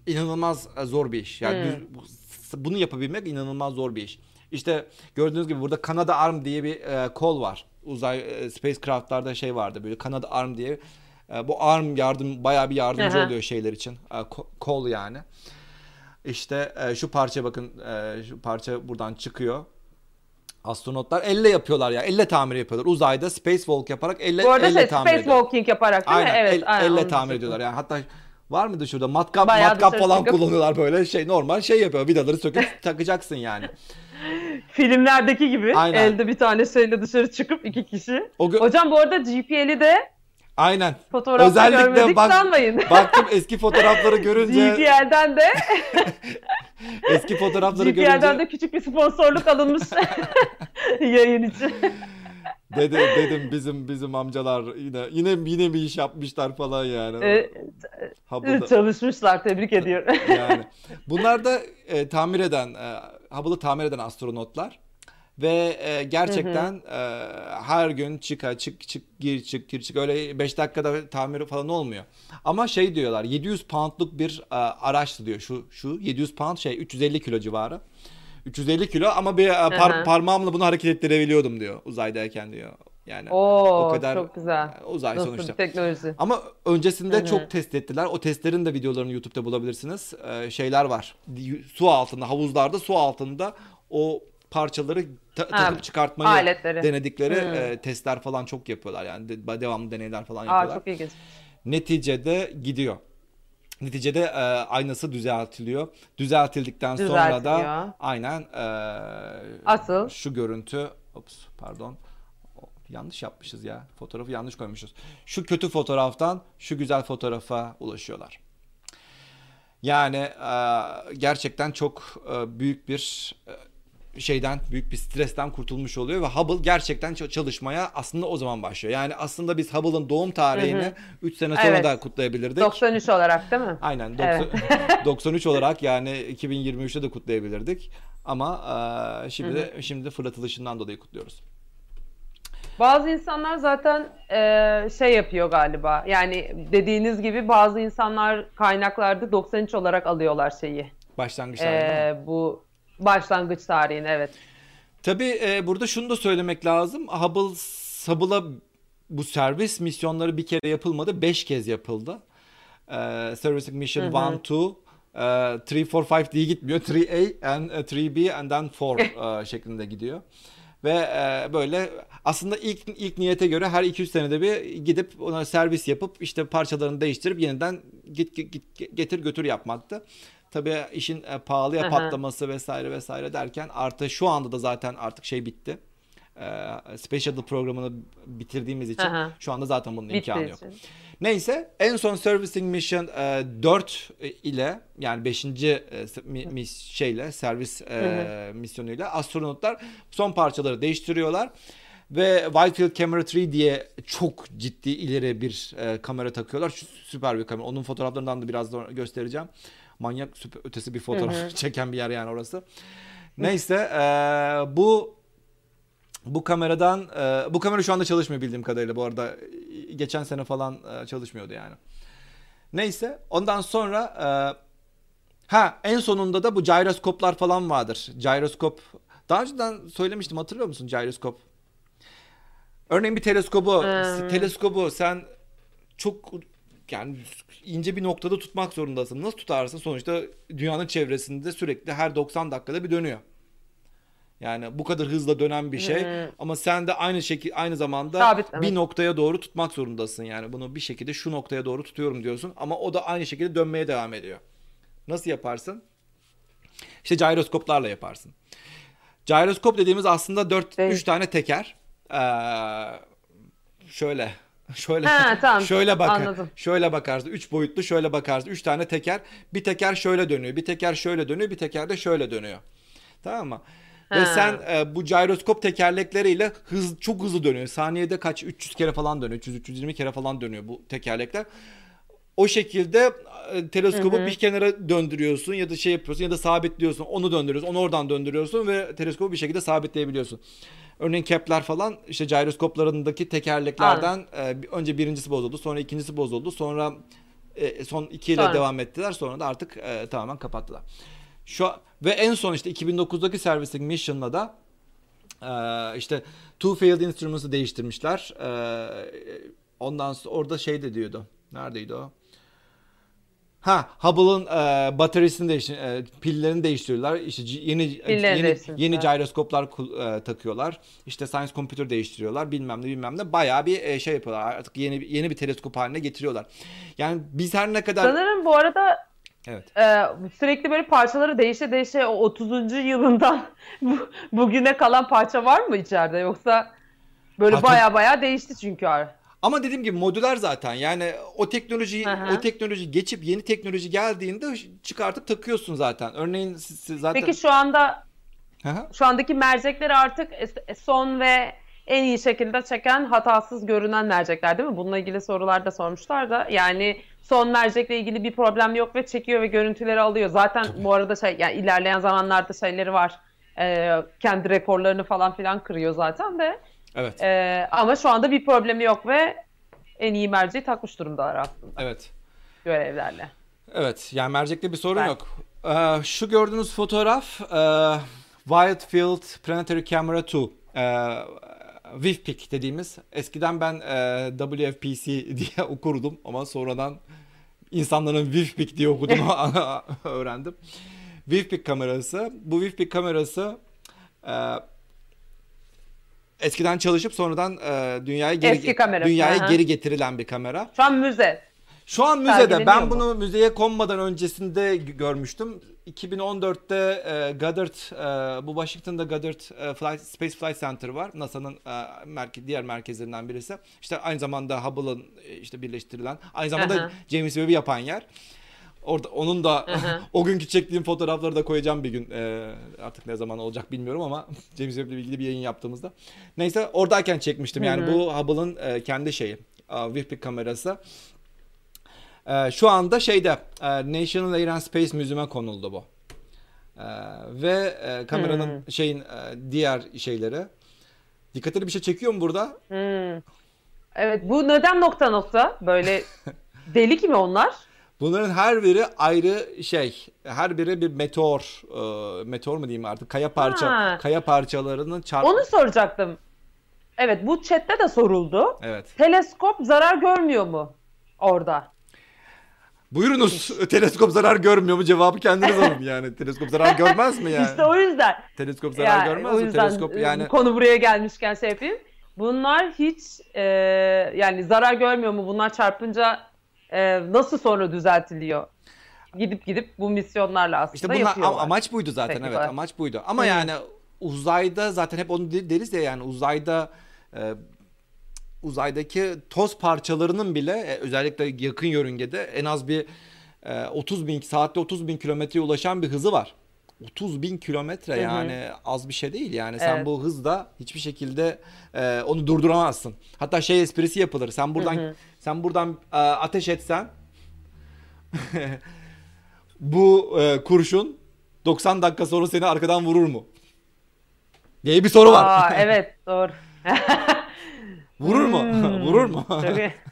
[SPEAKER 1] İnanılmaz e, zor bir iş. Yani düz- bunu yapabilmek inanılmaz zor bir iş. İşte gördüğünüz gibi burada Canada Arm diye bir e, kol var. Uzay e, spacecraft'larda şey vardı böyle Canada Arm diye. E, bu arm yardım bayağı bir yardımcı
[SPEAKER 2] Aha.
[SPEAKER 1] oluyor şeyler için. E, ko- kol yani. İşte e, şu parça bakın e, şu parça buradan çıkıyor. Astronotlar elle yapıyorlar ya. Elle tamir yapıyorlar. Uzayda space walk yaparak elle
[SPEAKER 2] Bu arada
[SPEAKER 1] elle
[SPEAKER 2] şey
[SPEAKER 1] tamir
[SPEAKER 2] spacewalking yaparak değil
[SPEAKER 1] Aynen,
[SPEAKER 2] mi? Evet,
[SPEAKER 1] el-
[SPEAKER 2] aynen,
[SPEAKER 1] elle tamir ediyorlar. Yani hatta Var mıydı şurada? Matkap
[SPEAKER 2] Bayağı
[SPEAKER 1] matkap falan
[SPEAKER 2] çıkıp-
[SPEAKER 1] kullanıyorlar böyle şey normal şey yapıyor. Vidaları söküp takacaksın yani.
[SPEAKER 2] Filmlerdeki gibi
[SPEAKER 1] Aynen.
[SPEAKER 2] elde bir tane şeyle dışarı çıkıp iki kişi.
[SPEAKER 1] O gö-
[SPEAKER 2] Hocam bu arada GPL'i de
[SPEAKER 1] Aynen. Özellikle
[SPEAKER 2] görmedik
[SPEAKER 1] bak-
[SPEAKER 2] sanmayın.
[SPEAKER 1] Baktım eski fotoğrafları görünce
[SPEAKER 2] GPL'den de
[SPEAKER 1] eski fotoğrafları
[SPEAKER 2] GPL'den
[SPEAKER 1] görünce
[SPEAKER 2] de küçük bir sponsorluk alınmış yayın için.
[SPEAKER 1] dedi, dedim bizim bizim amcalar yine yine yine bir iş yapmışlar falan yani. Hubble'da.
[SPEAKER 2] Çalışmışlar tebrik ediyorum.
[SPEAKER 1] yani. Bunlar da e, tamir eden, e, Hubble'ı tamir eden astronotlar. Ve e, gerçekten e, her gün çık çık çık gir çık gir çık öyle 5 dakikada tamiri falan olmuyor. Ama şey diyorlar 700 poundluk bir e, araçtı diyor şu şu 700 pound şey 350 kilo civarı. 350 kilo ama bir e, par-
[SPEAKER 2] Hı hı.
[SPEAKER 1] parmağımla bunu hareket ettirebiliyordum diyor uzaydayken diyor. Yani
[SPEAKER 2] Oo,
[SPEAKER 1] o kadar
[SPEAKER 2] çok güzel.
[SPEAKER 1] uzay
[SPEAKER 2] Nasıl
[SPEAKER 1] sonuçta.
[SPEAKER 2] teknoloji?
[SPEAKER 1] Ama öncesinde
[SPEAKER 2] Hı hı.
[SPEAKER 1] çok test ettiler. O testlerin de videolarını YouTube'da bulabilirsiniz. Ee, şeyler var. Su altında, havuzlarda su altında o parçaları ta- takıp çıkartmayı
[SPEAKER 2] aletleri.
[SPEAKER 1] denedikleri
[SPEAKER 2] Hı.
[SPEAKER 1] e, testler falan çok yapıyorlar. Yani de- devamlı deneyler falan
[SPEAKER 2] Aa,
[SPEAKER 1] yapıyorlar.
[SPEAKER 2] çok ilginç.
[SPEAKER 1] Neticede gidiyor. Neticede e, aynası düzeltiliyor. Düzeltildikten sonra da aynen e,
[SPEAKER 2] Asıl?
[SPEAKER 1] şu görüntü ops pardon yanlış yapmışız ya. Fotoğrafı yanlış koymuşuz. Şu kötü fotoğraftan şu güzel fotoğrafa ulaşıyorlar. Yani e, gerçekten çok e, büyük bir e, şeyden büyük bir stresten kurtulmuş oluyor ve Hubble gerçekten çalışmaya aslında o zaman başlıyor. Yani aslında biz Hubble'ın doğum tarihini 3 sene sonra
[SPEAKER 2] Evet.
[SPEAKER 1] da kutlayabilirdik.
[SPEAKER 2] 93 olarak değil mi?
[SPEAKER 1] Aynen.
[SPEAKER 2] Evet.
[SPEAKER 1] 90 93 olarak yani 2023'te de kutlayabilirdik. Ama e, şimdi de, şimdi fırlatılışından dolayı kutluyoruz.
[SPEAKER 2] Bazı insanlar zaten e, şey yapıyor galiba. Yani dediğiniz gibi bazı insanlar kaynaklarda 93 olarak alıyorlar şeyi.
[SPEAKER 1] Başlangıç tarihi değil mi?
[SPEAKER 2] E, bu başlangıç tarihini evet.
[SPEAKER 1] Tabii e, burada şunu da söylemek lazım. Hubble Hubble'a bu servis misyonları bir kere yapılmadı. Beş kez yapıldı. E, Servicing Mission 1, 2, 3, 4, 5 diye gitmiyor. 3A and e, 3B and then 4 e, şeklinde gidiyor. Ve e, böyle aslında ilk ilk niyete göre her 200 senede bir gidip ona servis yapıp işte parçalarını değiştirip yeniden git, git, git- getir götür yapmaktı. Tabii işin e, pahalıya
[SPEAKER 2] Aha.
[SPEAKER 1] patlaması vesaire vesaire derken artı şu anda da zaten artık şey bitti. E, Shuttle programını bitirdiğimiz için
[SPEAKER 2] Aha.
[SPEAKER 1] şu anda zaten bunun
[SPEAKER 2] Bittiği
[SPEAKER 1] imkanı yok. Neyse en son Servicing Mission e, 4 ile yani 5. şeyle servis e, misyonuyla astronotlar son parçaları değiştiriyorlar. Ve Whitefield Camera 3 diye çok ciddi ileri bir e, kamera takıyorlar. Şu- Süper bir kamera. Onun fotoğraflarından da biraz sonra göstereceğim. Manyak süper ötesi bir fotoğraf çeken bir yer yani orası. Neyse e, bu bu kameradan e, bu kamera şu anda çalışmıyor bildiğim kadarıyla bu arada E, geçen sene falan e, çalışmıyordu yani. Neyse ondan sonra e, ha en sonunda da bu gyroskoplar falan vardır. Gyroskop daha önceden söylemiştim hatırlıyor musun gyroskop? Örneğin bir teleskobu
[SPEAKER 2] Hmm.
[SPEAKER 1] teleskobu sen çok yani ince bir noktada tutmak zorundasın. Nasıl tutarsın? Sonuçta dünyanın çevresinde sürekli her 90 dakikada bir dönüyor. Yani bu kadar hızla dönen bir şey
[SPEAKER 2] Hmm.
[SPEAKER 1] ama sen de aynı şekil aynı zamanda
[SPEAKER 2] Sabit, evet.
[SPEAKER 1] bir noktaya doğru tutmak zorundasın. Yani bunu bir şekilde şu noktaya doğru tutuyorum diyorsun ama o da aynı şekilde dönmeye devam ediyor. Nasıl yaparsın? İşte gyroskoplarla yaparsın. Gyroskop dediğimiz aslında 4
[SPEAKER 2] Evet.
[SPEAKER 1] 3 tane teker. Ee, şöyle şöyle
[SPEAKER 2] Ha, tamam.
[SPEAKER 1] şöyle bakar.
[SPEAKER 2] Anladım.
[SPEAKER 1] Şöyle bakarsın. 3 boyutlu şöyle bakarsın. 3 tane teker. Bir teker şöyle dönüyor. Bir teker şöyle dönüyor. Bir teker de şöyle dönüyor. Tamam mı? Ve sen e, bu gyroskop tekerlekleriyle hız çok hızlı dönüyor. Saniyede kaç 300 kere falan dönüyor. 300 320 kere falan dönüyor bu tekerlekler. O şekilde e, teleskobu bir kenara döndürüyorsun ya da şey yapıyorsun ya da sabitliyorsun. Onu döndürüyorsun. Onu oradan döndürüyorsun ve teleskobu bir şekilde sabitleyebiliyorsun. Örneğin Kepler falan işte gyroskoplarındaki tekerleklerden e, önce birincisi bozuldu, sonra ikincisi bozuldu, sonra e, son iki ile
[SPEAKER 2] Sonra.
[SPEAKER 1] devam ettiler, sonra da artık e, tamamen kapattılar. Şu ve en son işte 2009'daki Servicing Mission'la da e, işte Two Failed Instruments'ı değiştirmişler. E, ondan sonra orada şey de diyordu. Neredeydi o? Ha Hubble'ın e, bataryasını değiştir, e, pillerini değiştiriyorlar. İşte yeni
[SPEAKER 2] Pillerini
[SPEAKER 1] yeni yeni gyroskoplar e, takıyorlar. İşte science computer değiştiriyorlar. Bilmem ne bilmem ne. Bayağı bir e, şey yapıyorlar. Artık yeni yeni bir teleskop haline getiriyorlar. Yani biz her ne kadar
[SPEAKER 2] Sanırım bu arada
[SPEAKER 1] evet.
[SPEAKER 2] e, sürekli böyle parçaları değişe değişe o 30. yılından bu- bugüne kalan parça var mı içeride yoksa böyle baya baya değişti çünkü.
[SPEAKER 1] Ama dediğim gibi modüler zaten. Yani o teknoloji
[SPEAKER 2] hı.
[SPEAKER 1] o teknoloji geçip yeni teknoloji geldiğinde çıkartıp takıyorsun zaten. Örneğin siz, siz zaten
[SPEAKER 2] Peki şu anda
[SPEAKER 1] hı.
[SPEAKER 2] şu andaki mercekler artık son ve en iyi şekilde çeken hatasız görünen mercekler değil mi? Bununla ilgili sorular da sormuşlar da yani son mercekle ilgili bir problem yok ve çekiyor ve görüntüleri alıyor. Zaten bu arada şey yani ilerleyen zamanlarda şeyleri var. Ee, kendi rekorlarını falan filan kırıyor zaten de.
[SPEAKER 1] Evet.
[SPEAKER 2] Ee, ama şu anda bir problemi yok ve en iyi merceği takmış durumdalar aslında
[SPEAKER 1] Evet.
[SPEAKER 2] görevlerle.
[SPEAKER 1] Evet. Yani mercekte bir sorun
[SPEAKER 2] Ben-
[SPEAKER 1] yok. Ee, şu gördüğünüz fotoğraf e, Wildfield Planetary Camera 2. E, WIFPIC dediğimiz. Eskiden ben e, WFPC diye okurdum ama sonradan insanların WIFPIC diye okuduğunu öğrendim. WIFPIC kamerası. Bu WIFPIC kamerası e, eskiden çalışıp sonradan e, dünyaya geri
[SPEAKER 2] Eski
[SPEAKER 1] dünyaya
[SPEAKER 2] aha.
[SPEAKER 1] geri getirilen bir kamera.
[SPEAKER 2] Şu an müze.
[SPEAKER 1] Şu an müzede. Ben
[SPEAKER 2] mu?
[SPEAKER 1] bunu müzeye konmadan öncesinde görmüştüm. 2014'te e, Goddard, e, bu Washington'da Goddard e, Flight, Space Flight Center var. NASA'nın e, merke- diğer merkezlerinden birisi. İşte aynı zamanda Hubble'ın e, işte birleştirilen, aynı zamanda
[SPEAKER 2] Aha.
[SPEAKER 1] James Webb'i yapan yer. Orada onun da o günkü çektiğim fotoğrafları da koyacağım bir gün. E, artık ne zaman olacak bilmiyorum ama James Webb'le ilgili bir yayın yaptığımızda. Neyse oradayken çekmiştim. Yani bu Hubble'ın e, kendi şeyi. e, WIFPIC kamerası. Ee, şu anda şeyde e, National Air and Space Museum'a konuldu bu. Ee, ve e, kameranın şeyin e, diğer şeyleri. Dikkatli bir şey çekiyor mu burada?
[SPEAKER 2] Hmm. Evet bu neden nokta nokta? Böyle delik mi onlar?
[SPEAKER 1] Bunların her biri ayrı şey. Her biri bir meteor, e, meteor mu diyeyim artık? Kaya parça,
[SPEAKER 2] Ha.
[SPEAKER 1] kaya parçalarının çarp.
[SPEAKER 2] Onu soracaktım. Evet bu chatte de soruldu.
[SPEAKER 1] Evet.
[SPEAKER 2] Teleskop zarar görmüyor mu orada?
[SPEAKER 1] Buyurunuz. Teleskop zarar görmüyor mu? Cevabı kendiniz alın yani. Teleskop zarar görmez mi yani?
[SPEAKER 2] İşte o yüzden.
[SPEAKER 1] Teleskop zarar
[SPEAKER 2] Ya,
[SPEAKER 1] görmez
[SPEAKER 2] o
[SPEAKER 1] mi?
[SPEAKER 2] yüzden
[SPEAKER 1] Teleskop
[SPEAKER 2] e,
[SPEAKER 1] yani
[SPEAKER 2] konu buraya gelmişken şey yapayım. Bunlar hiç e, yani zarar görmüyor mu? Bunlar çarpınca e, nasıl sonra düzeltiliyor? Gidip gidip bu misyonlarla aslında
[SPEAKER 1] İşte bunlar
[SPEAKER 2] yapıyorlar.
[SPEAKER 1] am- amaç buydu zaten
[SPEAKER 2] Teknik
[SPEAKER 1] evet
[SPEAKER 2] olarak.
[SPEAKER 1] amaç buydu. Ama
[SPEAKER 2] Hı.
[SPEAKER 1] yani uzayda zaten hep onu de- deriz ya yani uzayda e, uzaydaki toz parçalarının bile e, özellikle yakın yörüngede en az bir e, 30 bin saatte 30 bin kilometreye ulaşan bir hızı var. 30 bin kilometre
[SPEAKER 2] hı.
[SPEAKER 1] yani az bir şey değil yani sen
[SPEAKER 2] Evet.
[SPEAKER 1] bu hızda hiçbir şekilde e, onu durduramazsın. Hatta şey esprisi yapılır. Sen buradan
[SPEAKER 2] Hı hı.
[SPEAKER 1] sen buradan e, ateş etsen bu e, kurşun 90 dakika sonra seni arkadan vurur mu? diye bir soru var.
[SPEAKER 2] Aa, evet doğru.
[SPEAKER 1] vurur mu?
[SPEAKER 2] Hmm.
[SPEAKER 1] vurur mu?
[SPEAKER 2] İyi.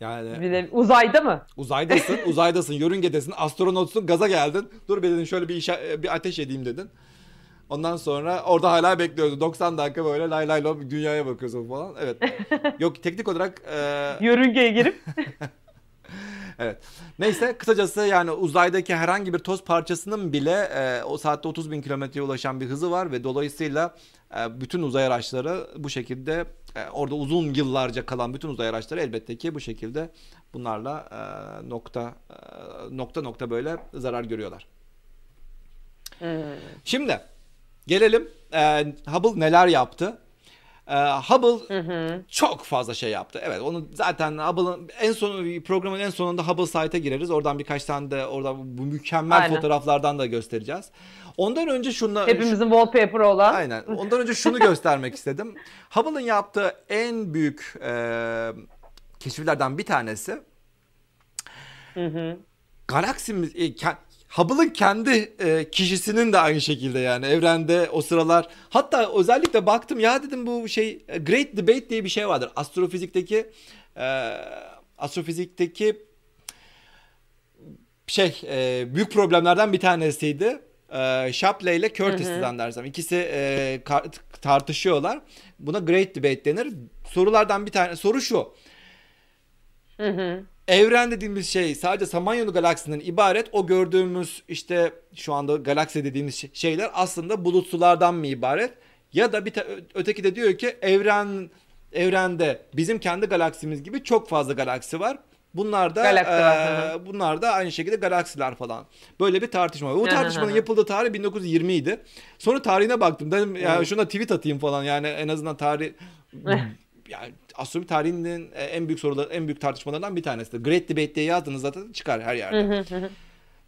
[SPEAKER 1] yani
[SPEAKER 2] Bile- Uzayda mı?
[SPEAKER 1] uzaydasın, uzaydasın, yörüngedesin, astronotsun, gaza geldin. Dur bir dedin şöyle bir işe, bir ateş edeyim dedin. Ondan sonra orada hala bekliyordu. 90 dakika böyle lay lay lom dünyaya bakıyorsun falan. Evet. Yok teknik olarak e,
[SPEAKER 2] Yörüngeye girip
[SPEAKER 1] Evet. Neyse kısacası yani uzaydaki herhangi bir toz parçasının bile e, o saatte 30 bin kilometreye ulaşan bir hızı var ve dolayısıyla bütün uzay araçları bu şekilde e, orada uzun yıllarca kalan bütün uzay araçları elbette ki bu şekilde bunlarla e, nokta e, nokta nokta böyle zarar görüyorlar.
[SPEAKER 2] Hmm.
[SPEAKER 1] Şimdi gelelim e, Hubble neler yaptı? E, Hubble
[SPEAKER 2] Hı hı.
[SPEAKER 1] çok fazla şey yaptı. Evet onu zaten Hubble'ın en sonu programın en sonunda Hubble site'a gireriz. Oradan birkaç tane de oradan bu mükemmel
[SPEAKER 2] Aynen.
[SPEAKER 1] fotoğraflardan da göstereceğiz. Ondan önce şunu
[SPEAKER 2] hepimizin wallpaper olan.
[SPEAKER 1] Aynen. Ondan önce şunu göstermek istedim. Hubble'ın yaptığı en büyük e, keşiflerden bir tanesi
[SPEAKER 2] Hı hı.
[SPEAKER 1] galaksimiz e, ke- Hubble'ın kendi e, kişisinin de aynı şekilde yani evrende o sıralar hatta özellikle baktım ya dedim bu şey Great Debate diye bir şey vardır astrofizikteki e, astrofizikteki şey e, büyük problemlerden bir tanesiydi. E, Shapley ile Curtis'ten dersem ikisi e, tartışıyorlar. Buna Great Debate denir. Sorulardan bir tane soru şu.
[SPEAKER 2] Hı hı.
[SPEAKER 1] evren dediğimiz şey sadece Samanyolu galaksisinden ibaret. O gördüğümüz işte şu anda galaksi dediğimiz şey- şeyler aslında bulut sulardan mı ibaret? Ya da bir öteki de diyor ki evren evrende bizim kendi galaksimiz gibi çok fazla galaksi var. Bunlar da
[SPEAKER 2] hı.
[SPEAKER 1] bunlar da aynı şekilde galaksiler falan. Böyle bir tartışma. Bu tartışmanın yapıldığı tarih 1920 idi. Sonra tarihine baktım. Dedim ya şuna tweet atayım falan. Yani en azından tarih yani astronomi tarihinin en büyük sorular, en büyük tartışmalarından bir tanesi. Great Debate diye yazdığınız zaten çıkar her yerde.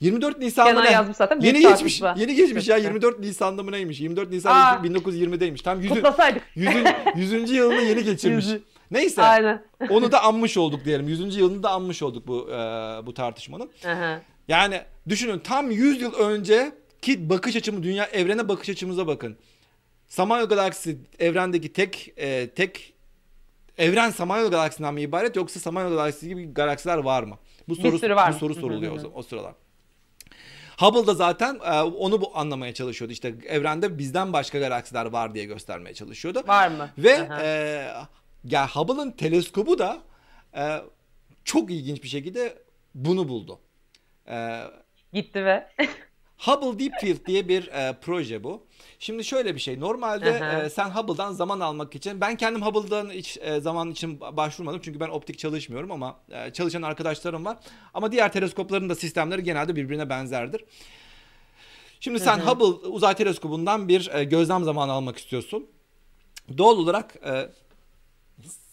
[SPEAKER 1] 24 Nisan'da
[SPEAKER 2] Kenan yazmış zaten,
[SPEAKER 1] Yeni geçmiş.
[SPEAKER 2] tartışma.
[SPEAKER 1] Yeni geçmiş ya 24 Nisan'da mı neymiş? 24 Nisan
[SPEAKER 2] Aa.
[SPEAKER 1] 1920'deymiş. Tam 100.
[SPEAKER 2] Kutlasaydık.
[SPEAKER 1] 100. 100. yılını yeni geçirmiş.
[SPEAKER 2] Yüzü.
[SPEAKER 1] Neyse.
[SPEAKER 2] Aynen.
[SPEAKER 1] Onu da anmış olduk diyelim. 100. yılını da anmış olduk bu e, bu tartışmanın.
[SPEAKER 2] Aha.
[SPEAKER 1] Yani düşünün tam 100 yıl önce ki bakış açımı dünya evrene bakış açımıza bakın. Samanyolu galaksisi evrendeki tek e, tek evren Samanyolu galaksisinden mi ibaret yoksa Samanyolu galaksisi gibi galaksiler var mı? Bu soru bu soru soruluyor o, zaman- o sıralar. Hubble da zaten e, onu bu anlamaya çalışıyordu. İşte evrende bizden başka galaksiler var diye göstermeye çalışıyordu.
[SPEAKER 2] Var mı?
[SPEAKER 1] Ve
[SPEAKER 2] Aha.
[SPEAKER 1] e, ya Hubble'ın teleskobu da e, çok ilginç bir şekilde bunu buldu. E,
[SPEAKER 2] Gitti ve
[SPEAKER 1] Hubble Deep Field diye bir e, proje bu. Şimdi şöyle bir şey. Normalde
[SPEAKER 2] Aha.
[SPEAKER 1] e, sen Hubble'dan zaman almak için ben kendim Hubble'dan hiç e, zaman için başvurmadım çünkü ben optik çalışmıyorum ama e, çalışan arkadaşlarım var. Ama diğer teleskopların da sistemleri genelde birbirine benzerdir. Şimdi sen Hubble uzay teleskobundan bir e, gözlem zamanı almak istiyorsun. Doğal olarak e,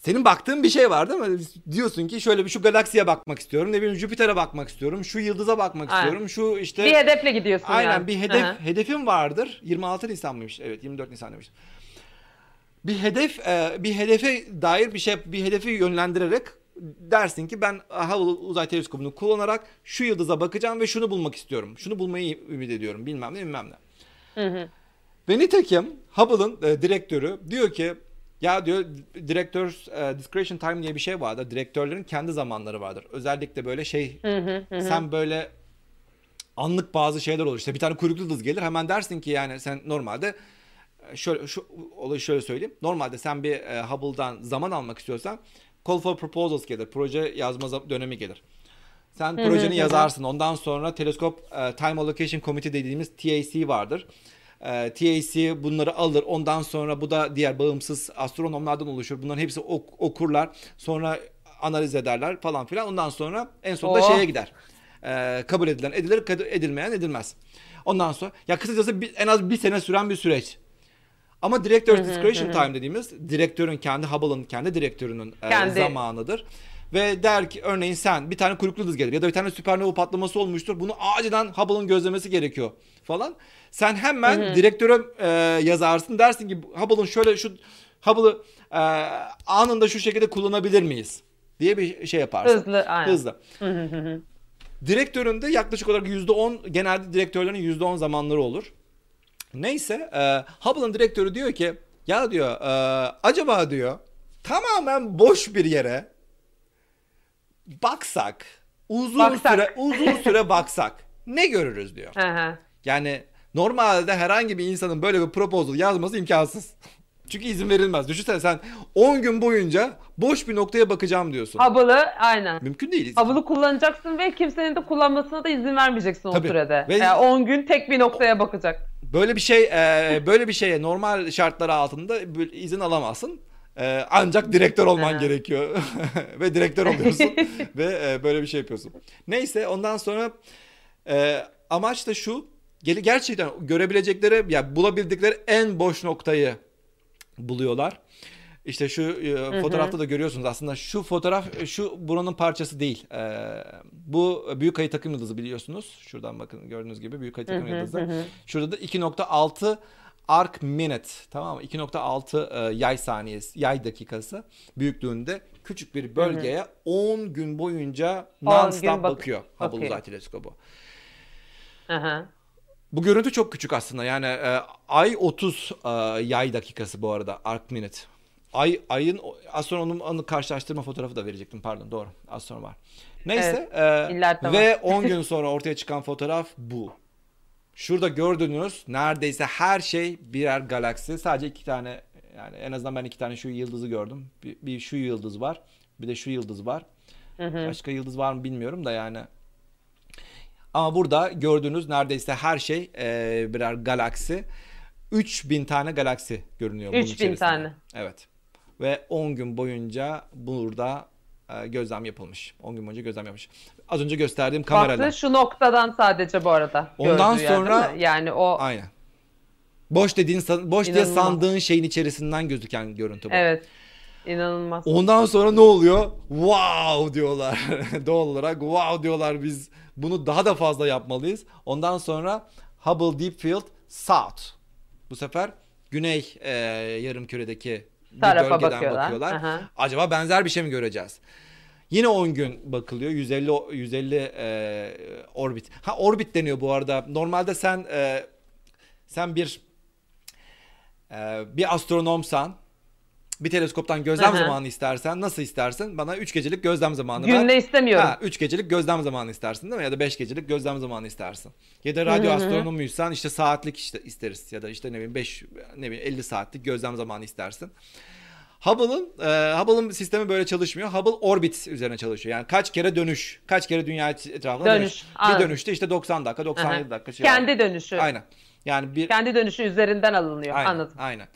[SPEAKER 1] senin baktığın bir şey var değil mi? Diyorsun ki şöyle bir şu galaksiye bakmak istiyorum. Ne bileyim Jüpiter'e bakmak istiyorum. Şu yıldıza bakmak
[SPEAKER 2] Aynen.
[SPEAKER 1] istiyorum. Şu işte
[SPEAKER 2] bir hedefle gidiyorsun
[SPEAKER 1] Aynen
[SPEAKER 2] yani.
[SPEAKER 1] bir hedef
[SPEAKER 2] Aha.
[SPEAKER 1] hedefim vardır. 26 Nisan mıymış? Evet 24 Nisan demiş. Bir hedef e, bir hedefe dair bir şey bir hedefi yönlendirerek dersin ki ben Hubble uzay teleskobunu kullanarak şu yıldıza bakacağım ve şunu bulmak istiyorum. Şunu bulmayı ümit ediyorum. Bilmem ne bilmem ne.
[SPEAKER 2] Hı hı.
[SPEAKER 1] Ve nitekim Hubble'ın e, direktörü diyor ki ya diyor direktör e, discretion time diye bir şey vardır. Direktörlerin kendi zamanları vardır. Özellikle böyle şey
[SPEAKER 2] Hı hı hı.
[SPEAKER 1] sen böyle anlık bazı şeyler olur. İşte bir tane kuyruklu yıldız gelir hemen dersin ki yani sen normalde e, şöyle şu olayı şöyle söyleyeyim. Normalde sen bir e, Hubble'dan zaman almak istiyorsan call for proposals gelir. Proje yazma dönemi gelir. Sen projeni yazarsın. Ondan sonra teleskop e, time allocation committee dediğimiz TAC vardır. E, TAC bunları alır. Ondan sonra bu da diğer bağımsız astronomlardan oluşur. Bunların hepsi ok- okurlar. Sonra analiz ederler falan filan. Ondan sonra en sonunda
[SPEAKER 2] Oh.
[SPEAKER 1] şeye gider. E, kabul edilen edilir, edilmeyen edilmez. Ondan sonra ya kısacası bir- en az bir sene süren bir süreç. Ama Director's Discretion Time dediğimiz direktörün kendi Hubble'ın kendi direktörünün e,
[SPEAKER 2] Kendi.
[SPEAKER 1] zamanıdır. Ve der ki örneğin sen bir tane kuyruklu yıldız gelir ya da bir tane süpernova patlaması olmuştur. Bunu acilen Hubble'ın gözlemesi gerekiyor falan. Sen hemen direktöre e, yazarsın dersin ki Hubble'ın şöyle şu Hubble'ı e, anında şu şekilde kullanabilir miyiz? diye bir şey yaparsın.
[SPEAKER 2] Hızlı, aynen.
[SPEAKER 1] Hızlı. Direktörün de yaklaşık olarak %10 genelde direktörlerin %10 zamanları olur. Neyse e, Hubble'ın direktörü diyor ki ya diyor e, acaba diyor tamamen boş bir yere baksak uzun
[SPEAKER 2] Baksak.
[SPEAKER 1] süre uzun süre baksak ne görürüz diyor. Yani normalde herhangi bir insanın böyle bir proposal yazması imkansız. Çünkü izin verilmez. Düşünsene sen 10 gün boyunca boş bir noktaya bakacağım diyorsun.
[SPEAKER 2] Hubble'ı aynen.
[SPEAKER 1] Mümkün değil.
[SPEAKER 2] Hubble'ı kullanacaksın ve kimsenin de kullanmasına da izin vermeyeceksin o
[SPEAKER 1] Tabii.
[SPEAKER 2] sürede.
[SPEAKER 1] Ve-
[SPEAKER 2] Yani 10 gün tek bir noktaya bakacak.
[SPEAKER 1] Böyle bir şey e, böyle bir şeye normal şartlar altında izin alamazsın. E, ancak direktör olman gerekiyor ve direktör oluyorsun ve e, böyle bir şey yapıyorsun. Neyse ondan sonra e, amaç da şu gerçekten görebilecekleri ya bulabildikleri en boş noktayı buluyorlar. İşte şu e, fotoğrafta da görüyorsunuz aslında şu fotoğraf şu buranın parçası değil. E, bu büyük ayı takım yıldızı biliyorsunuz. Şuradan bakın gördüğünüz gibi büyük ayı takım yıldızı. Şurada da 2.6 arc minute tamam mı? 2.6 e, yay saniyesi, yay dakikası büyüklüğünde küçük bir bölgeye 10 gün boyunca
[SPEAKER 2] 10
[SPEAKER 1] non-stop
[SPEAKER 2] bak-
[SPEAKER 1] bakıyor Hubble
[SPEAKER 2] bakıyor.
[SPEAKER 1] Uzay Teleskobu.
[SPEAKER 2] Hı hı.
[SPEAKER 1] Bu görüntü çok küçük aslında. Yani e, ay 30 e, yay dakikası bu arada arc minute. Ay ayın az sonra onun, onun karşılaştırma fotoğrafı da verecektim. Pardon doğru. Az sonra var. Neyse e,
[SPEAKER 2] İleride var.
[SPEAKER 1] ve 10 gün sonra ortaya çıkan fotoğraf bu. Şurada gördüğünüz neredeyse her şey birer galaksi. Sadece iki tane yani en azından ben iki tane şu yıldızı gördüm. Bir, bir şu yıldız var. Bir de şu yıldız var. Hı Başka yıldız var mı bilmiyorum da yani. Ama burada gördüğünüz neredeyse her şey e, birer galaksi. 3000 tane galaksi görünüyor
[SPEAKER 2] 3000 tane.
[SPEAKER 1] Evet. Ve 10 gün boyunca burada e, gözlem yapılmış. 10 gün boyunca gözlem yapmış. Az önce gösterdiğim kamerayla.
[SPEAKER 2] Baktı şu noktadan sadece bu arada.
[SPEAKER 1] Ondan sonra
[SPEAKER 2] yer, yani o
[SPEAKER 1] Aynen. Boş dediğin boş İnanılmaz. diye sandığın şeyin içerisinden gözüken görüntü bu.
[SPEAKER 2] Evet. İnanılmaz.
[SPEAKER 1] Ondan sonra ne oluyor? Wow diyorlar. Doğal olarak wow diyorlar biz bunu daha da fazla yapmalıyız. Ondan sonra Hubble Deep Field South. Bu sefer güney e, yarım küredeki bir bölgeden bakıyorlar. bakıyorlar. Aha. Acaba benzer bir şey mi göreceğiz? Yine 10 gün bakılıyor. 150 150 e, orbit. Ha orbit deniyor bu arada. Normalde sen e, sen bir e, bir astronomsan bir teleskoptan gözlem Aha. zamanı istersen nasıl istersin? Bana 3 gecelik gözlem zamanı
[SPEAKER 2] Günde. Günde istemiyorum. Ha,
[SPEAKER 1] 3 gecelik gözlem zamanı istersin değil mi? Ya da 5 gecelik gözlem zamanı istersin. Ya da radyo astronomuysan işte saatlik işte isteriz. Ya da işte ne bileyim 5 ne bileyim 50 saatlik gözlem zamanı istersin. Hubble'ın e, Hubble'ın sistemi böyle çalışmıyor. Hubble orbit üzerine çalışıyor. Yani kaç kere dönüş, kaç kere dünya etrafında dönüş. dönüş. Bir dönüşte işte 90 dakika, 97 Aha. dakika şey.
[SPEAKER 2] Kendi var. dönüşü.
[SPEAKER 1] Aynen. Yani bir
[SPEAKER 2] kendi dönüşü üzerinden alınıyor.
[SPEAKER 1] Aynen,
[SPEAKER 2] Anladım.
[SPEAKER 1] Aynen.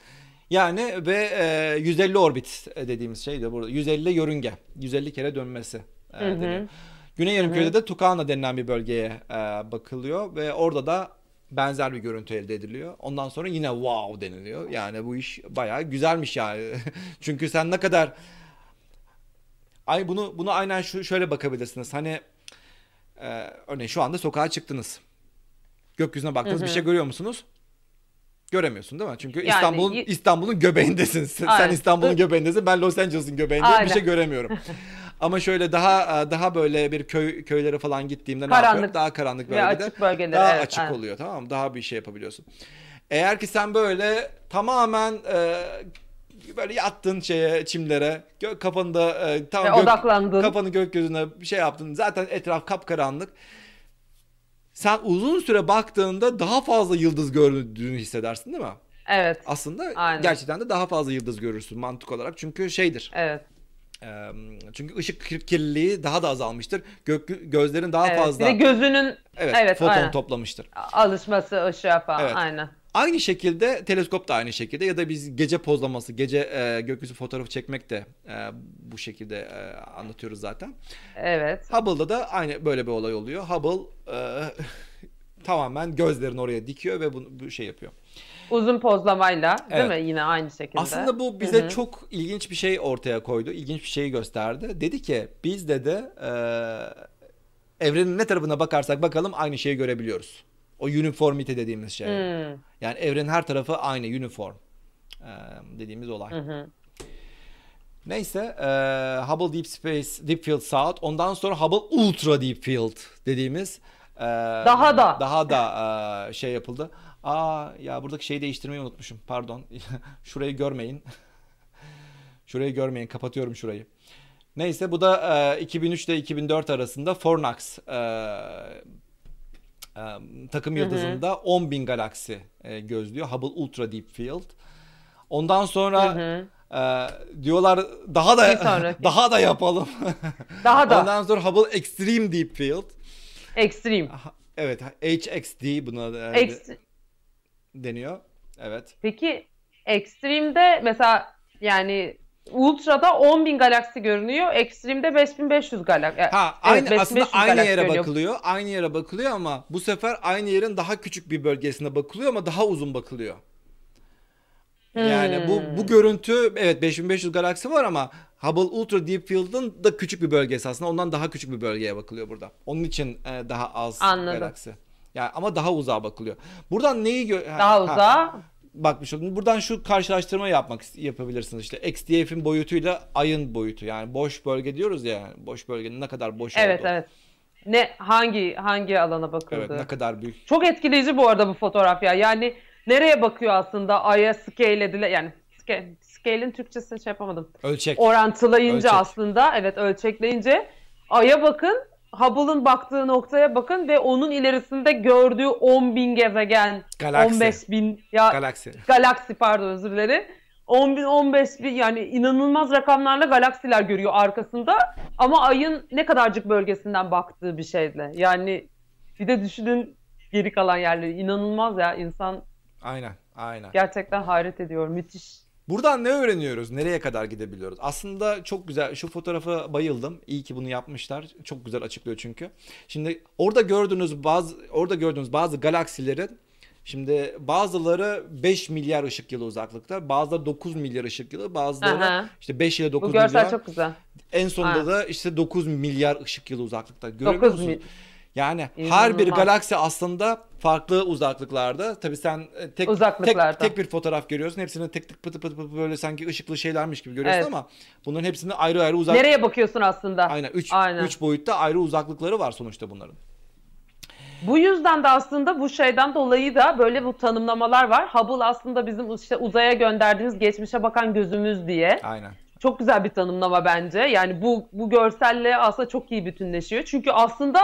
[SPEAKER 1] Yani ve e, 150 orbit dediğimiz şey de burada. 150 yörünge. 150 kere dönmesi. E, hı. Güney yarımkürede de Tukana denilen bir bölgeye e, bakılıyor ve orada da benzer bir görüntü elde ediliyor. Ondan sonra yine wow deniliyor. Yani bu iş bayağı güzelmiş yani. Çünkü sen ne kadar ay bunu bunu aynen şu şöyle bakabilirsiniz. Hani e, örneğin şu anda sokağa çıktınız. Gökyüzüne baktınız hı hı. bir şey görüyor musunuz? Göremiyorsun değil mi? Çünkü yani, İstanbul'un İstanbul'un göbeğindesin. Sen Aynen. İstanbul'un göbeğindesin. Ben Los Angeles'ın göbeğindeyim. Aynen. Bir şey göremiyorum. Ama şöyle daha e, daha böyle bir köy köylere falan gittiğimde karanlık. ne yapıyorum? Daha karanlık bölgede. Açık bölgeler, daha evet, açık aynen. oluyor tamam mı? Daha bir şey yapabiliyorsun. Eğer ki sen böyle tamamen e, böyle yattın şeye çimlere gö- kafanı e, tam gök, odaklandın. Kafanı gökyüzüne bir şey yaptın. Zaten etraf kapkaranlık sen uzun süre baktığında daha fazla yıldız gördüğünü hissedersin değil mi?
[SPEAKER 2] Evet.
[SPEAKER 1] Aslında Aynen. gerçekten de daha fazla yıldız görürsün mantık olarak. Çünkü şeydir.
[SPEAKER 2] Evet.
[SPEAKER 1] Çünkü ışık kirliliği daha da azalmıştır. Gök, gözlerin daha evet, fazla
[SPEAKER 2] bir gözünün
[SPEAKER 1] evet, evet foton aynen. toplamıştır.
[SPEAKER 2] Alışması ışığa falan evet. aynen.
[SPEAKER 1] Aynı şekilde teleskop da aynı şekilde ya da biz gece pozlaması, gece e, gökyüzü fotoğrafı çekmek de e, bu şekilde e, anlatıyoruz zaten.
[SPEAKER 2] Evet.
[SPEAKER 1] Hubble'da da aynı böyle bir olay oluyor. Hubble e, tamamen gözlerini oraya dikiyor ve bunu bu şey yapıyor.
[SPEAKER 2] Uzun pozlamayla değil evet. mi? Yine aynı şekilde.
[SPEAKER 1] Aslında bu bize Hı-hı. çok ilginç bir şey ortaya koydu. İlginç bir şeyi gösterdi. Dedi ki biz de de e, evrenin ne tarafına bakarsak bakalım aynı şeyi görebiliyoruz. O uniformite dediğimiz şey. Hmm. Yani evrenin her tarafı aynı uniform ee, dediğimiz olay. Hı Neyse e, Hubble Deep Space Deep Field South ondan sonra Hubble Ultra Deep Field dediğimiz e,
[SPEAKER 2] daha da
[SPEAKER 1] daha da e, şey yapıldı. Aa ya buradaki şeyi değiştirmeyi unutmuşum. Pardon. Şurayı görmeyin. Şurayı görmeyin. Kapatıyorum şurayı. Neyse bu da e, 2003 ile 2004 arasında Fornax e, takım yıldızında 10.000 galaksi e, gözlüyor. Hubble Ultra Deep Field. Ondan sonra E, diyorlar daha da daha da yapalım.
[SPEAKER 2] Daha da.
[SPEAKER 1] Ondan sonra Hubble Extreme Deep Field.
[SPEAKER 2] Extreme.
[SPEAKER 1] Evet, HXD buna Ex deniyor. Evet.
[SPEAKER 2] Peki Extreme'de mesela yani Ultra'da 10.000 galaksi görünüyor. Extreme'de 5500 galaksi.
[SPEAKER 1] Ha, aynı, evet, aslında aynı yere görünüyor. bakılıyor. Aynı yere bakılıyor ama bu sefer aynı yerin daha küçük bir bölgesine bakılıyor ama daha uzun bakılıyor. Hmm. Yani bu bu hmm. görüntü evet 5500 galaksi var ama Hubble Ultra Deep Field'ın da küçük bir bölgesi aslında. Ondan daha küçük bir bölgeye bakılıyor burada. Onun için e, daha az Anladım. galaksi. Yani ama daha uzağa bakılıyor. Buradan neyi gö-
[SPEAKER 2] daha uzağa
[SPEAKER 1] bakmış oldum. Buradan şu karşılaştırma yapmak yapabilirsiniz işte. XDF'in boyutuyla ayın boyutu. Yani boş bölge diyoruz ya. boş bölgenin ne kadar boş
[SPEAKER 2] Evet olduğu. evet. Ne hangi hangi alana bakıldı?
[SPEAKER 1] Evet ne kadar büyük.
[SPEAKER 2] Çok etkileyici bu arada bu fotoğraf ya. Yani nereye bakıyor aslında aya scale edile yani scale, scale'in Türkçesini şey yapamadım.
[SPEAKER 1] Ölçek.
[SPEAKER 2] Orantılayınca Ölçek. aslında evet ölçekleyince aya bakın Hubble'ın baktığı noktaya bakın ve onun ilerisinde gördüğü 10 bin gezegen, galaksi. 15 bin ya
[SPEAKER 1] galaksi.
[SPEAKER 2] galaksi pardon özür dilerim. 10 bin 15 bin yani inanılmaz rakamlarla galaksiler görüyor arkasında ama ayın ne kadarcık bölgesinden baktığı bir şeyle. Yani bir de düşünün geri kalan yerleri inanılmaz ya insan
[SPEAKER 1] Aynen, aynen.
[SPEAKER 2] gerçekten hayret ediyor müthiş.
[SPEAKER 1] Buradan ne öğreniyoruz? Nereye kadar gidebiliyoruz? Aslında çok güzel. Şu fotoğrafa bayıldım. İyi ki bunu yapmışlar. Çok güzel açıklıyor çünkü. Şimdi orada gördüğünüz bazı orada gördüğünüz bazı galaksilerin Şimdi bazıları 5 milyar ışık yılı uzaklıkta, bazıları 9 milyar ışık yılı, bazıları
[SPEAKER 2] Aha.
[SPEAKER 1] işte 5 ile 9
[SPEAKER 2] Bu görsel
[SPEAKER 1] milyar.
[SPEAKER 2] çok güzel.
[SPEAKER 1] En sonunda
[SPEAKER 2] Ha.
[SPEAKER 1] da işte 9 milyar ışık yılı uzaklıkta. Görüyor
[SPEAKER 2] 9
[SPEAKER 1] musun? Yani
[SPEAKER 2] İnanılmaz.
[SPEAKER 1] her bir galaksi aslında farklı uzaklıklarda. Tabii sen e, tek tek, tek bir fotoğraf görüyorsun. Hepsini tek tek pıtı pıtı pıtı böyle sanki ışıklı şeylermiş gibi görüyorsun
[SPEAKER 2] Evet.
[SPEAKER 1] ama bunların hepsini ayrı ayrı uzak
[SPEAKER 2] Nereye bakıyorsun aslında?
[SPEAKER 1] Aynen 3
[SPEAKER 2] Aynen.
[SPEAKER 1] 3 boyutta ayrı uzaklıkları var sonuçta bunların.
[SPEAKER 2] Bu yüzden de aslında bu şeyden dolayı da böyle bu tanımlamalar var. Hubble aslında bizim işte uzaya gönderdiğimiz geçmişe bakan gözümüz diye.
[SPEAKER 1] Aynen.
[SPEAKER 2] Çok güzel bir tanımlama bence. Yani bu bu görselle aslında çok iyi bütünleşiyor. Çünkü aslında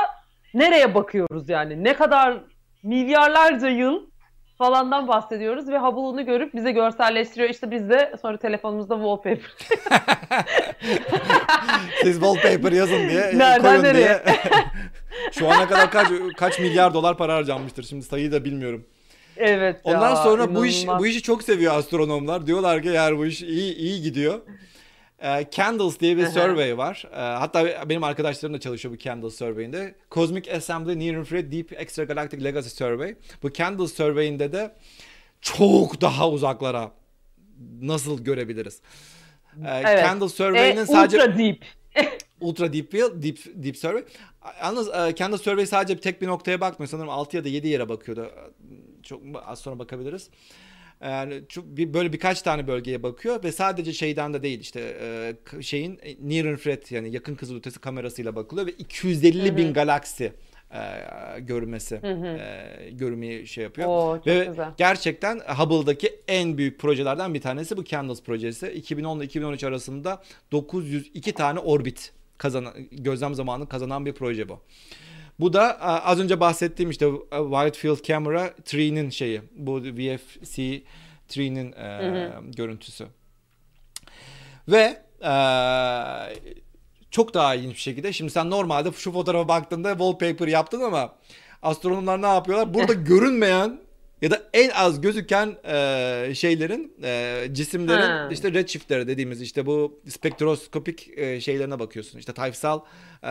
[SPEAKER 2] nereye bakıyoruz yani? Ne kadar milyarlarca yıl falandan bahsediyoruz ve Hubble onu görüp bize görselleştiriyor. İşte biz de sonra telefonumuzda wallpaper.
[SPEAKER 1] Siz wallpaper yazın diye e,
[SPEAKER 2] Nereden
[SPEAKER 1] koyun
[SPEAKER 2] nereye?
[SPEAKER 1] diye. Şu ana kadar kaç kaç milyar dolar para harcanmıştır. Şimdi sayıyı da bilmiyorum.
[SPEAKER 2] evet ya,
[SPEAKER 1] Ondan sonra bu iş
[SPEAKER 2] inanılmaz.
[SPEAKER 1] bu işi çok seviyor astronomlar. Diyorlar ki eğer bu iş iyi iyi gidiyor. E, Candles diye bir survey var. E, hatta benim arkadaşlarım da çalışıyor bu Candles survey'inde. Cosmic Assembly Near Infrared Deep Extragalactic Legacy Survey. Bu Candles survey'inde de çok daha uzaklara nasıl görebiliriz? E,
[SPEAKER 2] Evet.
[SPEAKER 1] Candles survey'nin
[SPEAKER 2] E,
[SPEAKER 1] sadece
[SPEAKER 2] ultra deep.
[SPEAKER 1] Ultra Deep Field, Deep, Deep Survey. Yalnız e, kendi survey sadece tek bir noktaya bakmıyor. Sanırım 6 ya da 7 yere bakıyordu. Çok az sonra bakabiliriz. Yani bir, böyle birkaç tane bölgeye bakıyor ve sadece şeyden de değil işte e, şeyin e, near infrared yani yakın kızılötesi kamerasıyla bakılıyor ve 250 bin galaksi e, görmesi e, görmeyi şey yapıyor.
[SPEAKER 2] Oo,
[SPEAKER 1] ve
[SPEAKER 2] güzel.
[SPEAKER 1] gerçekten Hubble'daki en büyük projelerden bir tanesi bu Candles projesi. 2010 ile 2013 arasında 902 tane orbit kazanan, gözlem zamanı kazanan bir proje bu. Bu da az önce bahsettiğim işte e, Wide Field Camera 3'nin şeyi. Bu VFC 3'nin e, görüntüsü. Ve e, çok daha ilginç bir şekilde şimdi sen normalde şu fotoğrafa baktığında wallpaper yaptın ama astronomlar ne yapıyorlar? Burada görünmeyen ya da en az gözüken e, şeylerin e, cisimlerin
[SPEAKER 2] Ha.
[SPEAKER 1] işte redshiftlere dediğimiz işte bu spektroskopik e, şeylerine bakıyorsun. İşte tayfsal e,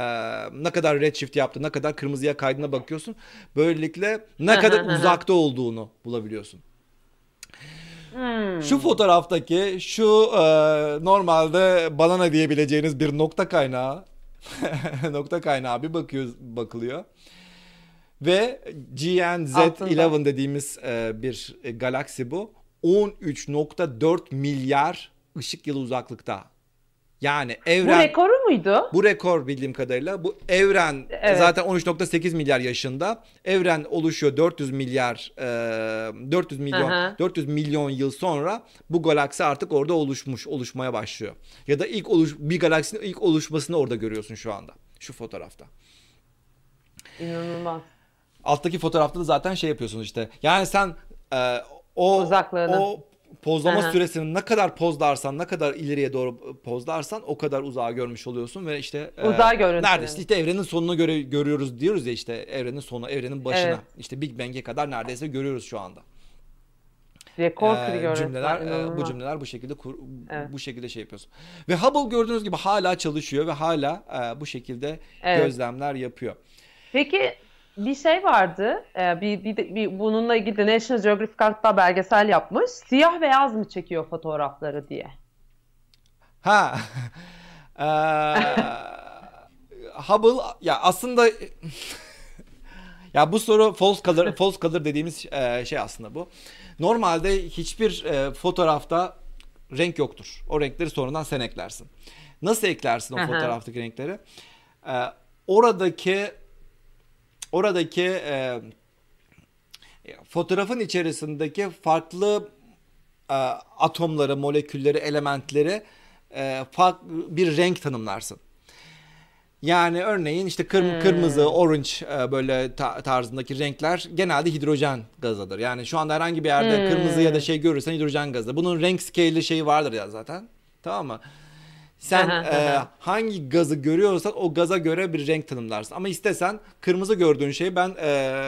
[SPEAKER 1] ne kadar redshift yaptı, ne kadar kırmızıya kaydına bakıyorsun. Böylelikle ne kadar uzakta olduğunu bulabiliyorsun.
[SPEAKER 2] Hmm.
[SPEAKER 1] Şu fotoğraftaki şu e, normalde banana diyebileceğiniz bir nokta kaynağı nokta kaynağı bir bakıyor bakılıyor. Ve GNZ11
[SPEAKER 2] Altında.
[SPEAKER 1] dediğimiz e, bir e, galaksi bu. 13.4 milyar ışık yılı uzaklıkta. Yani
[SPEAKER 2] Bu
[SPEAKER 1] evren
[SPEAKER 2] rekoru muydu?
[SPEAKER 1] bu rekor bildiğim kadarıyla. Bu evren
[SPEAKER 2] Evet.
[SPEAKER 1] zaten 13.8 milyar yaşında. Evren oluşuyor 400 milyar e, 400 milyon
[SPEAKER 2] Aha.
[SPEAKER 1] 400 milyon yıl sonra bu galaksi artık orada oluşmuş, oluşmaya başlıyor. Ya da ilk oluş bir galaksinin ilk oluşmasını orada görüyorsun şu anda. Şu fotoğrafta.
[SPEAKER 2] İnanılmaz.
[SPEAKER 1] Alttaki fotoğrafta da zaten şey yapıyorsunuz işte. Yani sen e, o
[SPEAKER 2] Uzaklığını.
[SPEAKER 1] o pozlama
[SPEAKER 2] Aha.
[SPEAKER 1] süresini ne kadar pozlarsan, ne kadar ileriye doğru pozlarsan o kadar uzağa görmüş oluyorsun ve işte e,
[SPEAKER 2] Uzay görüntüleri.
[SPEAKER 1] neredeyse işte evrenin sonunu göre görüyoruz diyoruz ya işte evrenin sonu, evrenin başına.
[SPEAKER 2] Evet.
[SPEAKER 1] İşte Big Bang'e kadar neredeyse görüyoruz şu anda.
[SPEAKER 2] Rekor
[SPEAKER 1] Ee, cümleler e, bu cümleler bu şekilde kur,
[SPEAKER 2] Evet.
[SPEAKER 1] bu şekilde şey yapıyorsun. Ve Hubble gördüğünüz gibi hala çalışıyor ve hala e, bu şekilde
[SPEAKER 2] Evet.
[SPEAKER 1] gözlemler yapıyor.
[SPEAKER 2] Peki bir şey vardı. Ee, bir, bir, bir bununla ilgili de National Geographic hatta belgesel yapmış. Siyah beyaz mı çekiyor fotoğrafları diye.
[SPEAKER 1] Ha. Eee, Hubble ya aslında ya bu soru false color false color dediğimiz eee, şey aslında bu. Normalde hiçbir eee, fotoğrafta renk yoktur. O renkleri sonradan sen eklersin. Nasıl eklersin o
[SPEAKER 2] Aha.
[SPEAKER 1] fotoğraftaki renkleri? Oradaki oradaki eee, fotoğrafın içerisindeki farklı e, atomları, molekülleri, elementleri e, farklı bir renk tanımlarsın. Yani örneğin işte kırm-
[SPEAKER 2] Hmm.
[SPEAKER 1] kırmızı, orange e, böyle ta- tarzındaki renkler genelde hidrojen gazıdır. Yani şu anda herhangi bir yerde
[SPEAKER 2] Hmm.
[SPEAKER 1] kırmızı ya da şey görürsen hidrojen gazı. Bunun renk scale'i şeyi vardır ya zaten. Tamam mı? Sen e, hangi gazı görüyorsan o gaza göre bir renk tanımlarsın. Ama istesen kırmızı gördüğün şeyi ben e,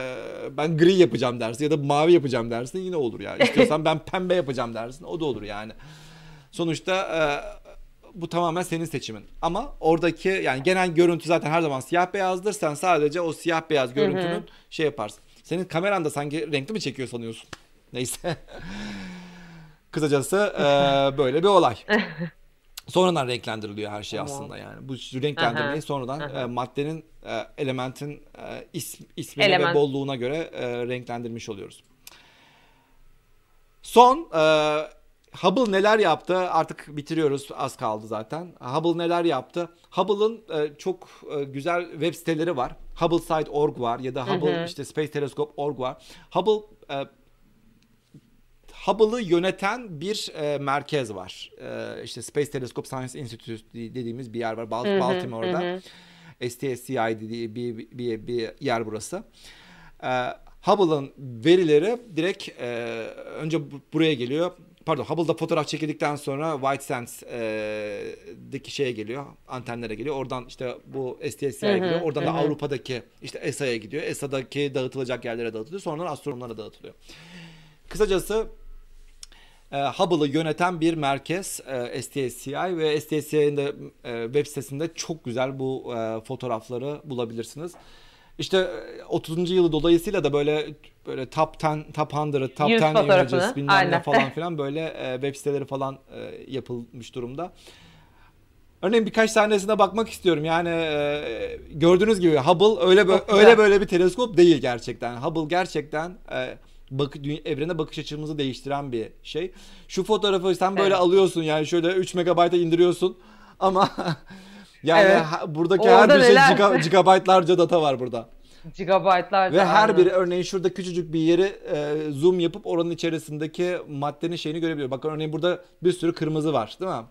[SPEAKER 1] ben gri yapacağım dersin ya da mavi yapacağım dersin yine olur yani. İstiyorsan ben pembe yapacağım dersin o da olur yani. Sonuçta e, bu tamamen senin seçimin. Ama oradaki yani genel görüntü zaten her zaman siyah beyazdır. Sen sadece o siyah beyaz görüntünün şey yaparsın. Senin kameran da sanki renkli mi çekiyor sanıyorsun? Neyse. Kısacası e, böyle bir olay. Sonradan renklendiriliyor her şey
[SPEAKER 2] Tamam.
[SPEAKER 1] aslında yani. Bu renklendirmeyi
[SPEAKER 2] Aha,
[SPEAKER 1] sonradan
[SPEAKER 2] aha.
[SPEAKER 1] e, maddenin e, elementin e, is, ismine ve
[SPEAKER 2] Element.
[SPEAKER 1] bolluğuna göre e, renklendirmiş oluyoruz. Son e, Hubble neler yaptı? Artık bitiriyoruz. Az kaldı zaten. Hubble neler yaptı? Hubble'ın e, çok e, güzel web siteleri var. HubbleSite.org var ya da Hubble
[SPEAKER 2] hı.
[SPEAKER 1] işte Space Telescope.org var. Hubble e, Hubble'ı yöneten bir e, merkez var. E, işte Space Telescope Science Institute dediğimiz bir yer var Bal- Baltimore'da.
[SPEAKER 2] hı hı.
[SPEAKER 1] STSCI dediği bir, bir, bir, bir yer burası. Ee, Hubble'ın verileri direkt e, önce bu- buraya geliyor. Pardon Hubble'da fotoğraf çekildikten sonra White Sands'deki şeye geliyor. Antenlere geliyor. Oradan işte bu STSCI'ye geliyor. Oradan da
[SPEAKER 2] hı hı.
[SPEAKER 1] Avrupa'daki işte ESA'ya gidiyor. ESA'daki dağıtılacak yerlere dağıtılıyor. Sonra astronomlara dağıtılıyor. Kısacası e, Hubble'ı yöneten bir merkez e, STSCI ve STSCI'nin de e, web sitesinde çok güzel bu e, fotoğrafları bulabilirsiniz. İşte e, 30. yılı dolayısıyla da böyle böyle top 10, top 100, top 10
[SPEAKER 2] Yüz fotoğrafını,
[SPEAKER 1] images bilmem ne
[SPEAKER 2] aynen.
[SPEAKER 1] falan filan böyle e, web siteleri falan e, yapılmış durumda. Örneğin birkaç tanesine bakmak istiyorum. Yani e, gördüğünüz gibi Hubble öyle bö-
[SPEAKER 2] Çok güzel.
[SPEAKER 1] öyle böyle bir teleskop değil gerçekten. Hubble gerçekten e, bak evrene bakış açımızı değiştiren bir şey. Şu fotoğrafı sen böyle
[SPEAKER 2] Evet.
[SPEAKER 1] alıyorsun yani şöyle 3 megabayta indiriyorsun ama yani
[SPEAKER 2] Evet.
[SPEAKER 1] buradaki
[SPEAKER 2] Orada
[SPEAKER 1] her bir şey
[SPEAKER 2] neler?
[SPEAKER 1] giga- gigabaytlarca data var burada.
[SPEAKER 2] Gigabaytlar.
[SPEAKER 1] Ve her biri örneğin şurada küçücük bir yeri e, zoom yapıp oranın içerisindeki maddenin şeyini görebiliyor. Bakın örneğin burada bir sürü kırmızı var değil mi?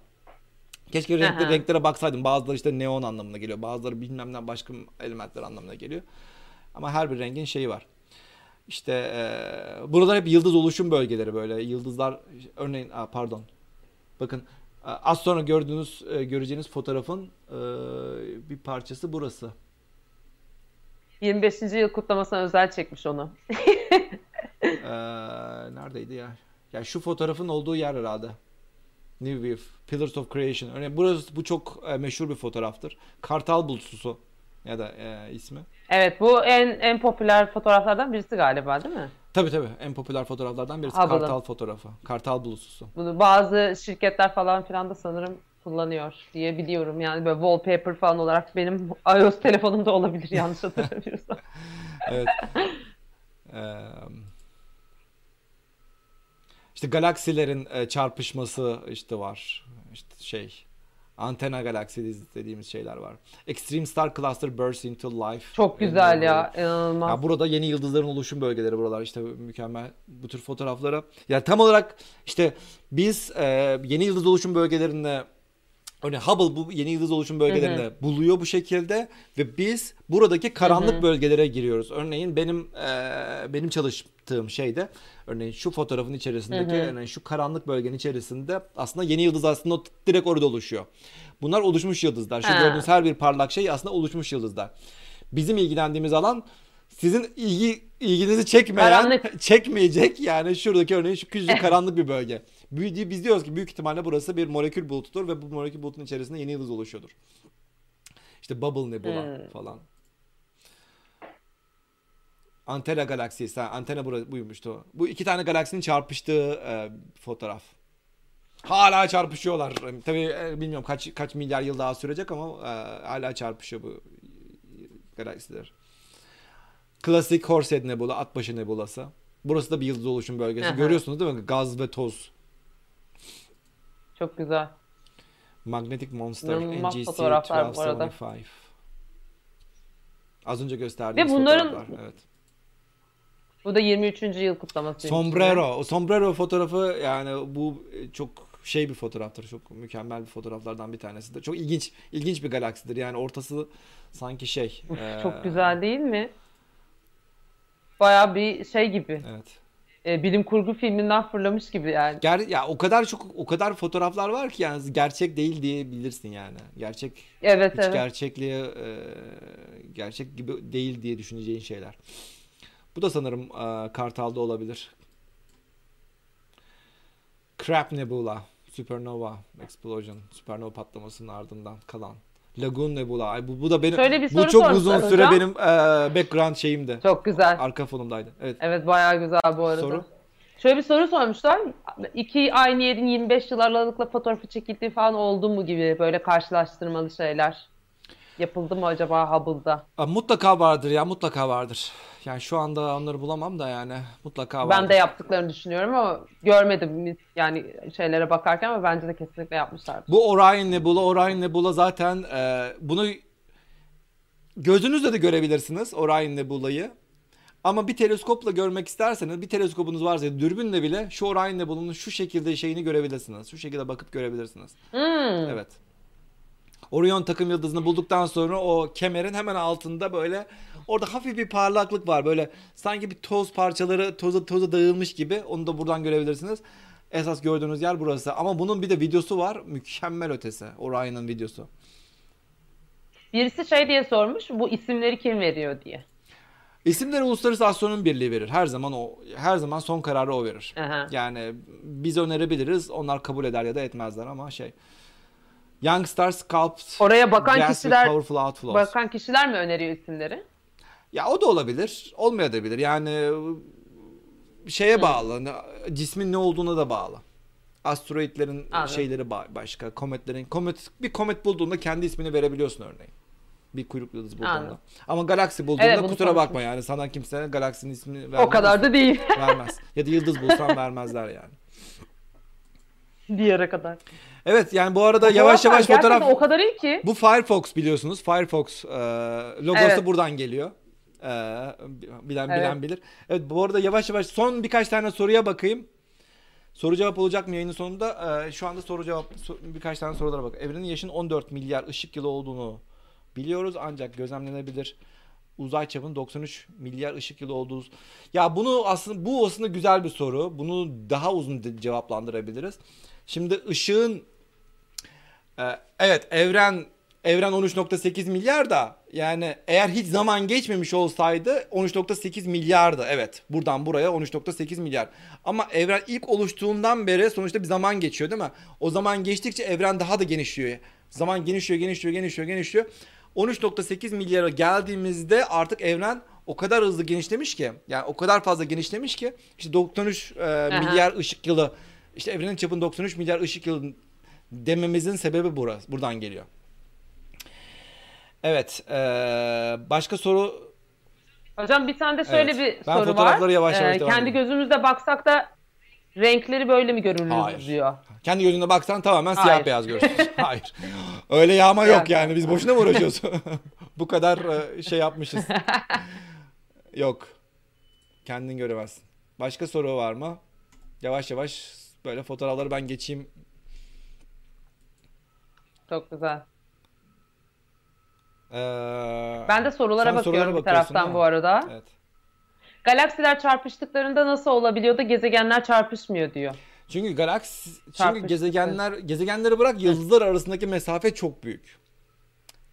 [SPEAKER 1] Keşke renkli, renklere baksaydım. Bazıları işte neon anlamına geliyor. Bazıları bilmem ne başka elementler anlamına geliyor. Ama her bir rengin şeyi var. İşte e, buralar hep yıldız oluşum bölgeleri böyle. Yıldızlar örneğin aa, pardon. Bakın a- az sonra gördüğünüz göreceğiniz fotoğrafın e, bir parçası burası.
[SPEAKER 2] 25. yıl kutlamasına özel çekmiş onu.
[SPEAKER 1] Ee, neredeydi ya? Ya şu fotoğrafın olduğu yer herhalde. New Wave, Pillars of Creation. Örneğin burası bu çok e, meşhur bir fotoğraftır. Kartal bulutusu ya da e, ismi.
[SPEAKER 2] Evet bu en en popüler fotoğraflardan birisi galiba değil mi?
[SPEAKER 1] Tabii tabii en popüler fotoğraflardan birisi
[SPEAKER 2] Hubble'ın.
[SPEAKER 1] kartal fotoğrafı. Kartal bulutusu.
[SPEAKER 2] Bunu bazı şirketler falan filan da sanırım kullanıyor diye biliyorum. Yani böyle wallpaper falan olarak benim iOS telefonumda olabilir yanlış hatırlamıyorsam.
[SPEAKER 1] Evet. Ee, işte galaksilerin e, çarpışması işte var. İşte şey antena galaksi dediğimiz şeyler var. Extreme Star Cluster Bursts into Life.
[SPEAKER 2] Çok güzel ya inanılmaz.
[SPEAKER 1] Ya burada yeni yıldızların oluşum bölgeleri buralar işte mükemmel bu tür fotoğraflara. Ya tam olarak işte biz e, yeni yıldız oluşum bölgelerinde Örneğin Hubble bu yeni yıldız oluşum bölgelerinde buluyor bu şekilde ve biz buradaki karanlık bölgelere giriyoruz. Örneğin benim e, benim çalıştığım şeyde örneğin şu fotoğrafın içerisindeki örneğin şu karanlık bölgenin içerisinde aslında yeni yıldız aslında direkt orada oluşuyor. Bunlar oluşmuş yıldızlar. Şu
[SPEAKER 2] Ha.
[SPEAKER 1] gördüğünüz her bir parlak şey aslında oluşmuş yıldızlar. Bizim ilgilendiğimiz alan sizin ilgi ilginizi çekmeyen,
[SPEAKER 2] Karanlık.
[SPEAKER 1] çekmeyecek yani şuradaki örneğin şu küçücük karanlık bir bölge. Biz diyoruz ki büyük ihtimalle burası bir molekül bulutudur ve bu molekül bulutun içerisinde yeni yıldız oluşuyordur. İşte Bubble Nebula
[SPEAKER 2] Hmm.
[SPEAKER 1] falan. Antena galaksisi, antena bura, buymuştu. Bu iki tane galaksinin çarpıştığı e, fotoğraf. Hala çarpışıyorlar. Tabii e, bilmiyorum kaç kaç milyar yıl daha sürecek ama e, hala çarpışıyor bu galaksiler. Klasik Horsehead Nebula, Atbaşı Nebulası. Burası da bir yıldız oluşum bölgesi.
[SPEAKER 2] Aha.
[SPEAKER 1] Görüyorsunuz değil mi? Gaz ve toz.
[SPEAKER 2] Çok güzel.
[SPEAKER 1] Magnetic Monster
[SPEAKER 2] İnanılmaz
[SPEAKER 1] NGC
[SPEAKER 2] fotoğraflar bu arada.
[SPEAKER 1] 1275. Az önce gösterdiğimiz
[SPEAKER 2] Ve bunların-
[SPEAKER 1] fotoğraflar. Evet.
[SPEAKER 2] Bu da 23. yıl kutlaması.
[SPEAKER 1] Sombrero. O sombrero fotoğrafı yani bu çok şey bir fotoğraftır. Çok mükemmel bir fotoğraflardan bir tanesidir. Çok ilginç ilginç bir galaksidir. Yani ortası sanki şey.
[SPEAKER 2] Uf,
[SPEAKER 1] e,
[SPEAKER 2] çok güzel değil mi? Baya bir şey gibi.
[SPEAKER 1] Evet.
[SPEAKER 2] E, bilim kurgu filminden fırlamış gibi yani.
[SPEAKER 1] Ger ya o kadar çok o kadar fotoğraflar var ki yani gerçek değil diyebilirsin yani. Gerçek
[SPEAKER 2] Evet
[SPEAKER 1] hiç
[SPEAKER 2] evet.
[SPEAKER 1] gerçekliğe e, gerçek gibi değil diye düşüneceğin şeyler. Bu da sanırım e, Kartal'da olabilir. Crab Nebula, Supernova Explosion, süpernova patlamasının ardından kalan. Lagoon Nebula. Bu, bu da benim
[SPEAKER 2] Şöyle bir
[SPEAKER 1] bu
[SPEAKER 2] soru
[SPEAKER 1] çok uzun süre
[SPEAKER 2] hocam.
[SPEAKER 1] benim e, background şeyimdi.
[SPEAKER 2] Çok güzel.
[SPEAKER 1] Arka fonumdaydı. Evet.
[SPEAKER 2] Evet bayağı güzel bu arada.
[SPEAKER 1] Soru?
[SPEAKER 2] Şöyle bir soru sormuşlar. İki aynı yerin 25 yıl aralıkla fotoğrafı çekildiği falan oldu mu gibi böyle karşılaştırmalı şeyler. Yapıldı mı acaba Hubble'da?
[SPEAKER 1] Mutlaka vardır ya mutlaka vardır. Yani şu anda onları bulamam da yani mutlaka vardır.
[SPEAKER 2] Ben de yaptıklarını düşünüyorum ama görmedim yani şeylere bakarken ama bence de kesinlikle yapmışlar.
[SPEAKER 1] Bu Orion Nebula, Orion Nebula zaten e, bunu gözünüzle de görebilirsiniz Orion Nebula'yı. Ama bir teleskopla görmek isterseniz bir teleskopunuz varsa dürbünle bile şu Orion Nebula'nın şu şekilde şeyini görebilirsiniz. Şu şekilde bakıp görebilirsiniz.
[SPEAKER 2] Hmm.
[SPEAKER 1] Evet. Orion takım yıldızını bulduktan sonra o kemerin hemen altında böyle orada hafif bir parlaklık var. Böyle sanki bir toz parçaları toza toza dağılmış gibi. Onu da buradan görebilirsiniz. Esas gördüğünüz yer burası. Ama bunun bir de videosu var. Mükemmel ötesi. Orion'un videosu.
[SPEAKER 2] Birisi şey diye sormuş bu isimleri kim veriyor diye.
[SPEAKER 1] İsimleri Uluslararası Astronomi Birliği verir. Her zaman o her zaman son kararı o verir.
[SPEAKER 2] Aha.
[SPEAKER 1] Yani biz önerebiliriz. Onlar kabul eder ya da etmezler ama şey. Young Stars Sculpt
[SPEAKER 2] Oraya bakan kişiler
[SPEAKER 1] Powerful Outflows.
[SPEAKER 2] bakan kişiler mi öneriyor isimleri?
[SPEAKER 1] Ya o da olabilir. Olmayabilir. Yani şeye bağlı. Cismin ne olduğuna da bağlı. Asteroidlerin
[SPEAKER 2] Anladım.
[SPEAKER 1] şeyleri ba- başka. Kometlerin komet bir komet bulduğunda kendi ismini verebiliyorsun örneğin. Bir kuyruklu yıldız bulduğunda.
[SPEAKER 2] Anladım.
[SPEAKER 1] Ama galaksi bulduğunda
[SPEAKER 2] Evet,
[SPEAKER 1] kusura bakma yani sana kimse galaksinin ismini vermez.
[SPEAKER 2] O kadar da değil.
[SPEAKER 1] vermez. Ya da yıldız bulsan vermezler yani.
[SPEAKER 2] bir yere kadar.
[SPEAKER 1] Evet yani bu arada yavaş
[SPEAKER 2] Fotoğraf
[SPEAKER 1] yavaş
[SPEAKER 2] var.
[SPEAKER 1] fotoğraf
[SPEAKER 2] o kadar iyi ki.
[SPEAKER 1] Bu Firefox biliyorsunuz. Firefox e, logosu
[SPEAKER 2] Evet.
[SPEAKER 1] buradan geliyor. E, bilen
[SPEAKER 2] Evet.
[SPEAKER 1] bilen bilir. Evet bu arada yavaş yavaş son birkaç tane soruya bakayım. Soru cevap olacak mı yayının sonunda? E, şu anda soru cevap birkaç tane sorulara bak. Evrenin yaşının 14 milyar ışık yılı olduğunu biliyoruz ancak gözlemlenebilir uzay çapının 93 milyar ışık yılı olduğu. Ya bunu aslında bu aslında güzel bir soru. Bunu daha uzun cevaplandırabiliriz. Şimdi ışığın ee, evet evren evren 13.8 milyar da yani eğer hiç zaman geçmemiş olsaydı 13.8 milyardı. Evet buradan buraya 13.8 milyar. Ama evren ilk oluştuğundan beri sonuçta bir zaman geçiyor değil mi? O zaman geçtikçe evren daha da genişliyor. Zaman genişliyor, genişliyor, genişliyor, genişliyor. 13.8 milyara geldiğimizde artık evren o kadar hızlı genişlemiş ki yani o kadar fazla genişlemiş ki işte 93 e, milyar ışık yılı işte evrenin çapının 93 milyar ışık yılı dememizin sebebi burası. Buradan geliyor. Evet. eee, başka soru
[SPEAKER 2] Hocam bir tane de şöyle
[SPEAKER 1] Evet.
[SPEAKER 2] bir
[SPEAKER 1] Ben
[SPEAKER 2] soru var.
[SPEAKER 1] fotoğraflara yavaş yavaş
[SPEAKER 2] Ee, kendi
[SPEAKER 1] edeyim.
[SPEAKER 2] gözümüzde baksak da renkleri böyle mi görürüz
[SPEAKER 1] Hayır.
[SPEAKER 2] diyor.
[SPEAKER 1] kendi gözüne baksan tamamen siyah
[SPEAKER 2] Hayır.
[SPEAKER 1] beyaz görürsün. Hayır. Öyle yağma yok
[SPEAKER 2] Yani.
[SPEAKER 1] Biz boşuna mı uğraşıyoruz? Bu kadar e, şey yapmışız. yok. Kendin göremezsin. Başka soru var mı? Yavaş yavaş böyle fotoğrafları ben geçeyim.
[SPEAKER 2] Çok güzel.
[SPEAKER 1] Eee,
[SPEAKER 2] Ben de sorulara bakıyorum
[SPEAKER 1] sorulara
[SPEAKER 2] bir taraftan bu arada.
[SPEAKER 1] Evet.
[SPEAKER 2] Galaksiler çarpıştıklarında nasıl olabiliyor da gezegenler çarpışmıyor diyor.
[SPEAKER 1] Çünkü galaksi çünkü gezegenler gezegenleri bırak yıldızlar arasındaki mesafe çok büyük.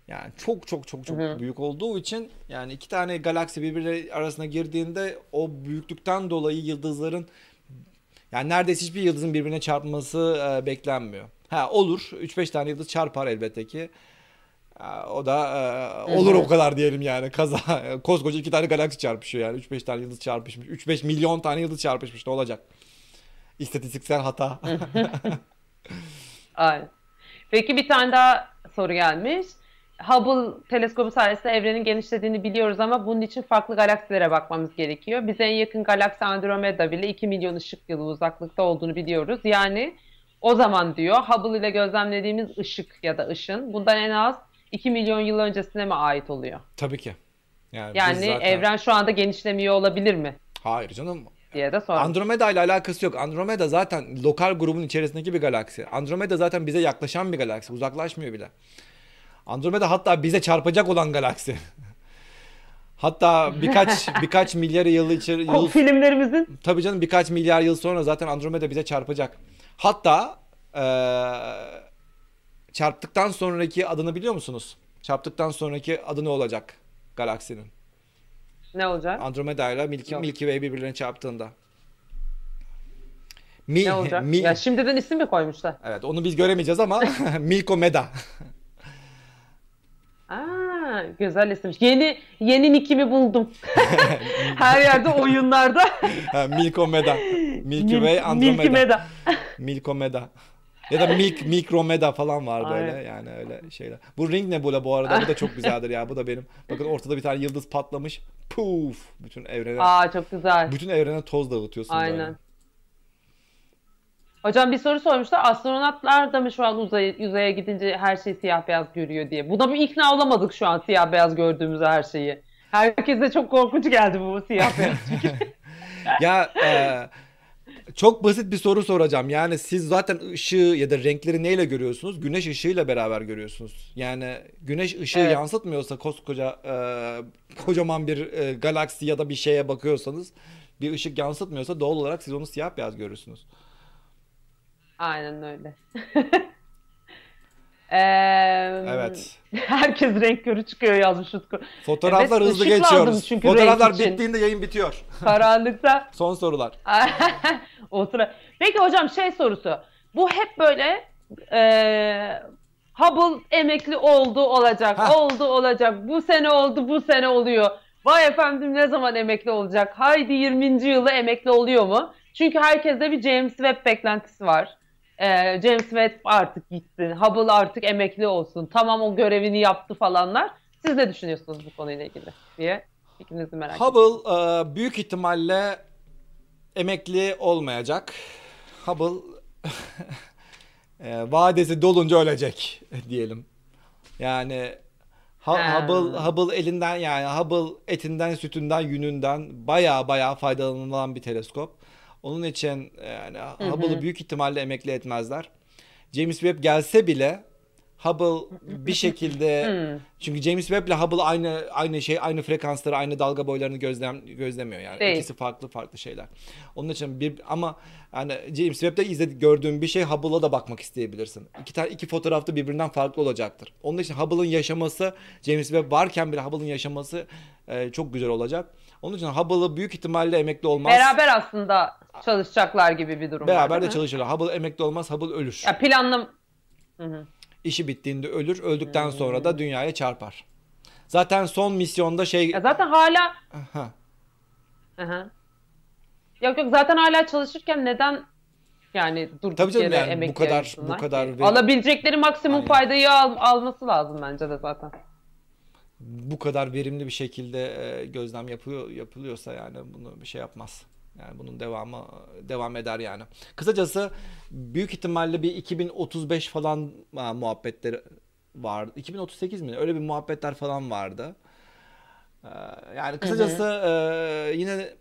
[SPEAKER 1] Yani çok çok çok çok
[SPEAKER 2] Hı hı.
[SPEAKER 1] büyük olduğu için yani iki tane galaksi birbiri arasına girdiğinde o büyüklükten dolayı yıldızların yani neredeyse hiçbir yıldızın birbirine çarpması e, beklenmiyor. Ha olur 3-5 tane yıldız çarpar elbette ki. O da e, olur
[SPEAKER 2] hı.
[SPEAKER 1] o kadar diyelim yani kaza koskoca iki tane galaksi çarpışıyor yani 3-5 tane yıldız çarpışmış 3-5 milyon tane yıldız çarpışmış ne olacak? İstatistiksel hata.
[SPEAKER 2] Aynen. Peki bir tane daha soru gelmiş. Hubble teleskobu sayesinde evrenin genişlediğini biliyoruz ama bunun için farklı galaksilere bakmamız gerekiyor. Bize en yakın galaksi Andromeda bile 2 milyon ışık yılı uzaklıkta olduğunu biliyoruz. Yani o zaman diyor Hubble ile gözlemlediğimiz ışık ya da ışın bundan en az 2 milyon yıl öncesine mi ait oluyor?
[SPEAKER 1] Tabii ki. Yani,
[SPEAKER 2] Yani
[SPEAKER 1] zaten-
[SPEAKER 2] evren şu anda genişlemiyor olabilir mi?
[SPEAKER 1] Hayır canım.
[SPEAKER 2] diye de sormuş.
[SPEAKER 1] Andromeda ile alakası yok. Andromeda zaten lokal grubun içerisindeki bir galaksi. Andromeda zaten bize yaklaşan bir galaksi. Uzaklaşmıyor bile. Andromeda hatta bize çarpacak olan galaksi. hatta birkaç birkaç milyar yıl içeri
[SPEAKER 2] O
[SPEAKER 1] yıl
[SPEAKER 2] filmlerimizin
[SPEAKER 1] tabii canım birkaç milyar yıl sonra zaten Andromeda bize çarpacak. Hatta eee, çarptıktan sonraki adını biliyor musunuz? Çarptıktan sonraki adı ne olacak galaksinin?
[SPEAKER 2] ne olacak?
[SPEAKER 1] Andromeda ile Milky,
[SPEAKER 2] Yok.
[SPEAKER 1] Milky Way birbirlerine çarptığında. Mi,
[SPEAKER 2] Ne olacak?
[SPEAKER 1] mi-
[SPEAKER 2] Ya şimdiden isim mi koymuşlar?
[SPEAKER 1] evet onu biz göremeyeceğiz ama Milkomeda.
[SPEAKER 2] Güzel isim. Yeni yeni nickimi buldum. Her yerde oyunlarda.
[SPEAKER 1] Ha, Milkomeda. Milky
[SPEAKER 2] Mil-
[SPEAKER 1] Way Andromeda.
[SPEAKER 2] Milky Meda.
[SPEAKER 1] Milkomeda. Ya da Milk, Mikromeda falan vardı
[SPEAKER 2] Aynen.
[SPEAKER 1] öyle yani öyle şeyler. Bu Ring Nebula bu arada bu da çok güzeldir ya bu da benim. Bakın ortada bir tane yıldız patlamış. Puf bütün evrene
[SPEAKER 2] Aa çok güzel.
[SPEAKER 1] bütün evrene toz dağıtıyorsun böyle.
[SPEAKER 2] Hocam bir soru sormuşlar. Astronotlar da mı şu an uzaya, uzaya gidince her şey siyah beyaz görüyor diye. Buna bir ikna olamadık şu an siyah beyaz gördüğümüz her şeyi. Herkese çok korkunç geldi bu siyah beyaz.
[SPEAKER 1] Ya e, çok basit bir soru soracağım. Yani siz zaten ışığı ya da renkleri neyle görüyorsunuz? Güneş ışığıyla beraber görüyorsunuz. Yani güneş ışığı
[SPEAKER 2] Evet.
[SPEAKER 1] yansıtmıyorsa koskoca e, kocaman bir e, galaksi ya da bir şeye bakıyorsanız bir ışık yansıtmıyorsa doğal olarak siz onu siyah beyaz görürsünüz.
[SPEAKER 2] Aynen öyle. Eee,
[SPEAKER 1] Evet.
[SPEAKER 2] Herkes renk körü çıkıyor yazmış Utku.
[SPEAKER 1] Fotoğraflar
[SPEAKER 2] Evet,
[SPEAKER 1] hızlı geçiyoruz.
[SPEAKER 2] çünkü
[SPEAKER 1] Fotoğraflar bittiğinde yayın bitiyor.
[SPEAKER 2] Karanlıkta
[SPEAKER 1] Son sorular.
[SPEAKER 2] o sıra. Peki hocam şey sorusu. Bu hep böyle eee Hubble emekli oldu olacak,
[SPEAKER 1] Hah.
[SPEAKER 2] oldu olacak. Bu sene oldu, bu sene oluyor. Vay efendim ne zaman emekli olacak? Haydi 20. yılı emekli oluyor mu? Çünkü herkeste bir James Webb beklentisi var. Eee, James Webb artık gitsin, Hubble artık emekli olsun, tamam o görevini yaptı falanlar. Siz ne düşünüyorsunuz bu konuyla ilgili diye fikrinizi merak ediyorum.
[SPEAKER 1] Hubble e, büyük ihtimalle emekli olmayacak. Hubble e, vadesi dolunca ölecek diyelim. Yani Ha. Hubble Hubble elinden yani Hubble etinden, sütünden, yününden baya baya faydalanılan bir teleskop. Onun için yani Hubble'ı büyük ihtimalle emekli etmezler. James Webb gelse bile Hubble bir şekilde çünkü James Webb ile Hubble aynı aynı şey aynı frekansları aynı dalga boylarını gözlem gözlemiyor yani
[SPEAKER 2] Değil.
[SPEAKER 1] ikisi farklı farklı şeyler. Onun için bir ama yani James Webb'de izledi gördüğün bir şey Hubble'a da bakmak isteyebilirsin. İki tane iki fotoğrafta birbirinden farklı olacaktır. Onun için Hubble'ın yaşaması James Webb varken bile Hubble'ın yaşaması e, çok güzel olacak. Onun için Hubble'ı büyük ihtimalle emekli olmaz.
[SPEAKER 2] Beraber aslında çalışacaklar gibi bir durum var.
[SPEAKER 1] Beraber de
[SPEAKER 2] değil mi?
[SPEAKER 1] çalışırlar. Hubble emekli olmaz, Hubble ölür.
[SPEAKER 2] Ya planlam Hı hı.
[SPEAKER 1] İşi bittiğinde ölür. Öldükten
[SPEAKER 2] Hmm.
[SPEAKER 1] sonra da dünyaya çarpar. Zaten son misyonda şey
[SPEAKER 2] Ya zaten hala
[SPEAKER 1] Ha.
[SPEAKER 2] Hı hı. Yok yok zaten hala çalışırken neden yani durduk
[SPEAKER 1] Tabii canım
[SPEAKER 2] yere
[SPEAKER 1] yani bu
[SPEAKER 2] emekli
[SPEAKER 1] kadar-
[SPEAKER 2] ayrılsınlar
[SPEAKER 1] bu kadar ve-
[SPEAKER 2] Alabilecekleri maksimum
[SPEAKER 1] Aynen.
[SPEAKER 2] faydayı al- alması lazım bence de zaten.
[SPEAKER 1] Bu kadar verimli bir şekilde e, gözlem yapıyor yapılıyorsa yani bunu bir şey yapmaz. Yani bunun devamı devam eder yani. Kısacası büyük ihtimalle bir 2035 falan ha, muhabbetleri vardı. 2038 mi? Öyle bir muhabbetler falan vardı. Ee, Yani kısacası e, yine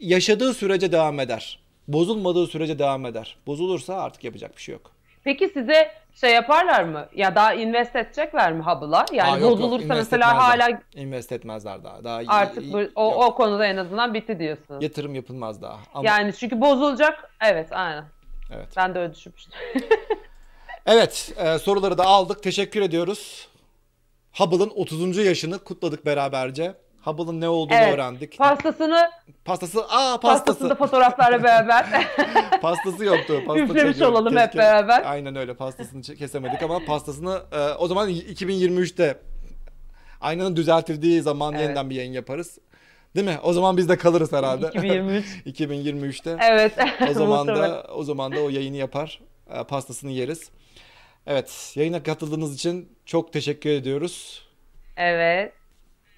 [SPEAKER 1] yaşadığı sürece devam eder. Bozulmadığı sürece devam eder. Bozulursa artık yapacak bir şey yok.
[SPEAKER 2] Peki size şey yaparlar mı? Ya daha invest edecekler mi Hubble'a? Yani
[SPEAKER 1] Aa, yok, yok,
[SPEAKER 2] bozulursa
[SPEAKER 1] invest
[SPEAKER 2] mesela hala
[SPEAKER 1] Invest etmezler daha. Daha
[SPEAKER 2] artık
[SPEAKER 1] yok.
[SPEAKER 2] o, o konuda en azından bitti diyorsun.
[SPEAKER 1] yatırım yapılmaz daha. Ama
[SPEAKER 2] Yani çünkü bozulacak. Evet aynen.
[SPEAKER 1] evet.
[SPEAKER 2] Ben de öyle düşünmüştüm.
[SPEAKER 1] Evet, e, soruları da aldık. Teşekkür ediyoruz. Hubble'ın 30. yaşını kutladık beraberce. Hubble'ın ne olduğunu
[SPEAKER 2] Evet.
[SPEAKER 1] öğrendik.
[SPEAKER 2] Pastasını
[SPEAKER 1] Pastası, aa
[SPEAKER 2] pastasını
[SPEAKER 1] pastası.
[SPEAKER 2] da fotoğraflarla beraber
[SPEAKER 1] Pastası yoktu. Pasta
[SPEAKER 2] Üflemiş olalım hep beraber.
[SPEAKER 1] Aynen öyle. Pastasını kesemedik ama pastasını e, o zaman 2023'te aynanın düzeltildiği zaman
[SPEAKER 2] Evet.
[SPEAKER 1] yeniden bir yayın yaparız. Değil mi? O zaman biz de kalırız herhalde.
[SPEAKER 2] 2023.
[SPEAKER 1] 2023'te.
[SPEAKER 2] Evet.
[SPEAKER 1] O zaman da o zaman da o yayını yapar. e, Pastasını yeriz. Evet, yayına katıldığınız için çok teşekkür ediyoruz.
[SPEAKER 2] Evet.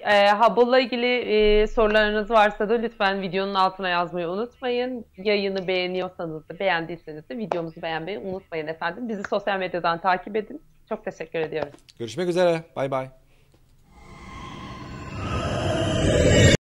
[SPEAKER 2] Ee, Hubble'la ilgili e, sorularınız varsa da lütfen videonun altına yazmayı unutmayın. Yayını beğeniyorsanız da beğendiyseniz de videomuzu beğenmeyi unutmayın efendim. Bizi sosyal medyadan takip edin. Çok teşekkür ediyoruz.
[SPEAKER 1] Görüşmek üzere. Bay bay.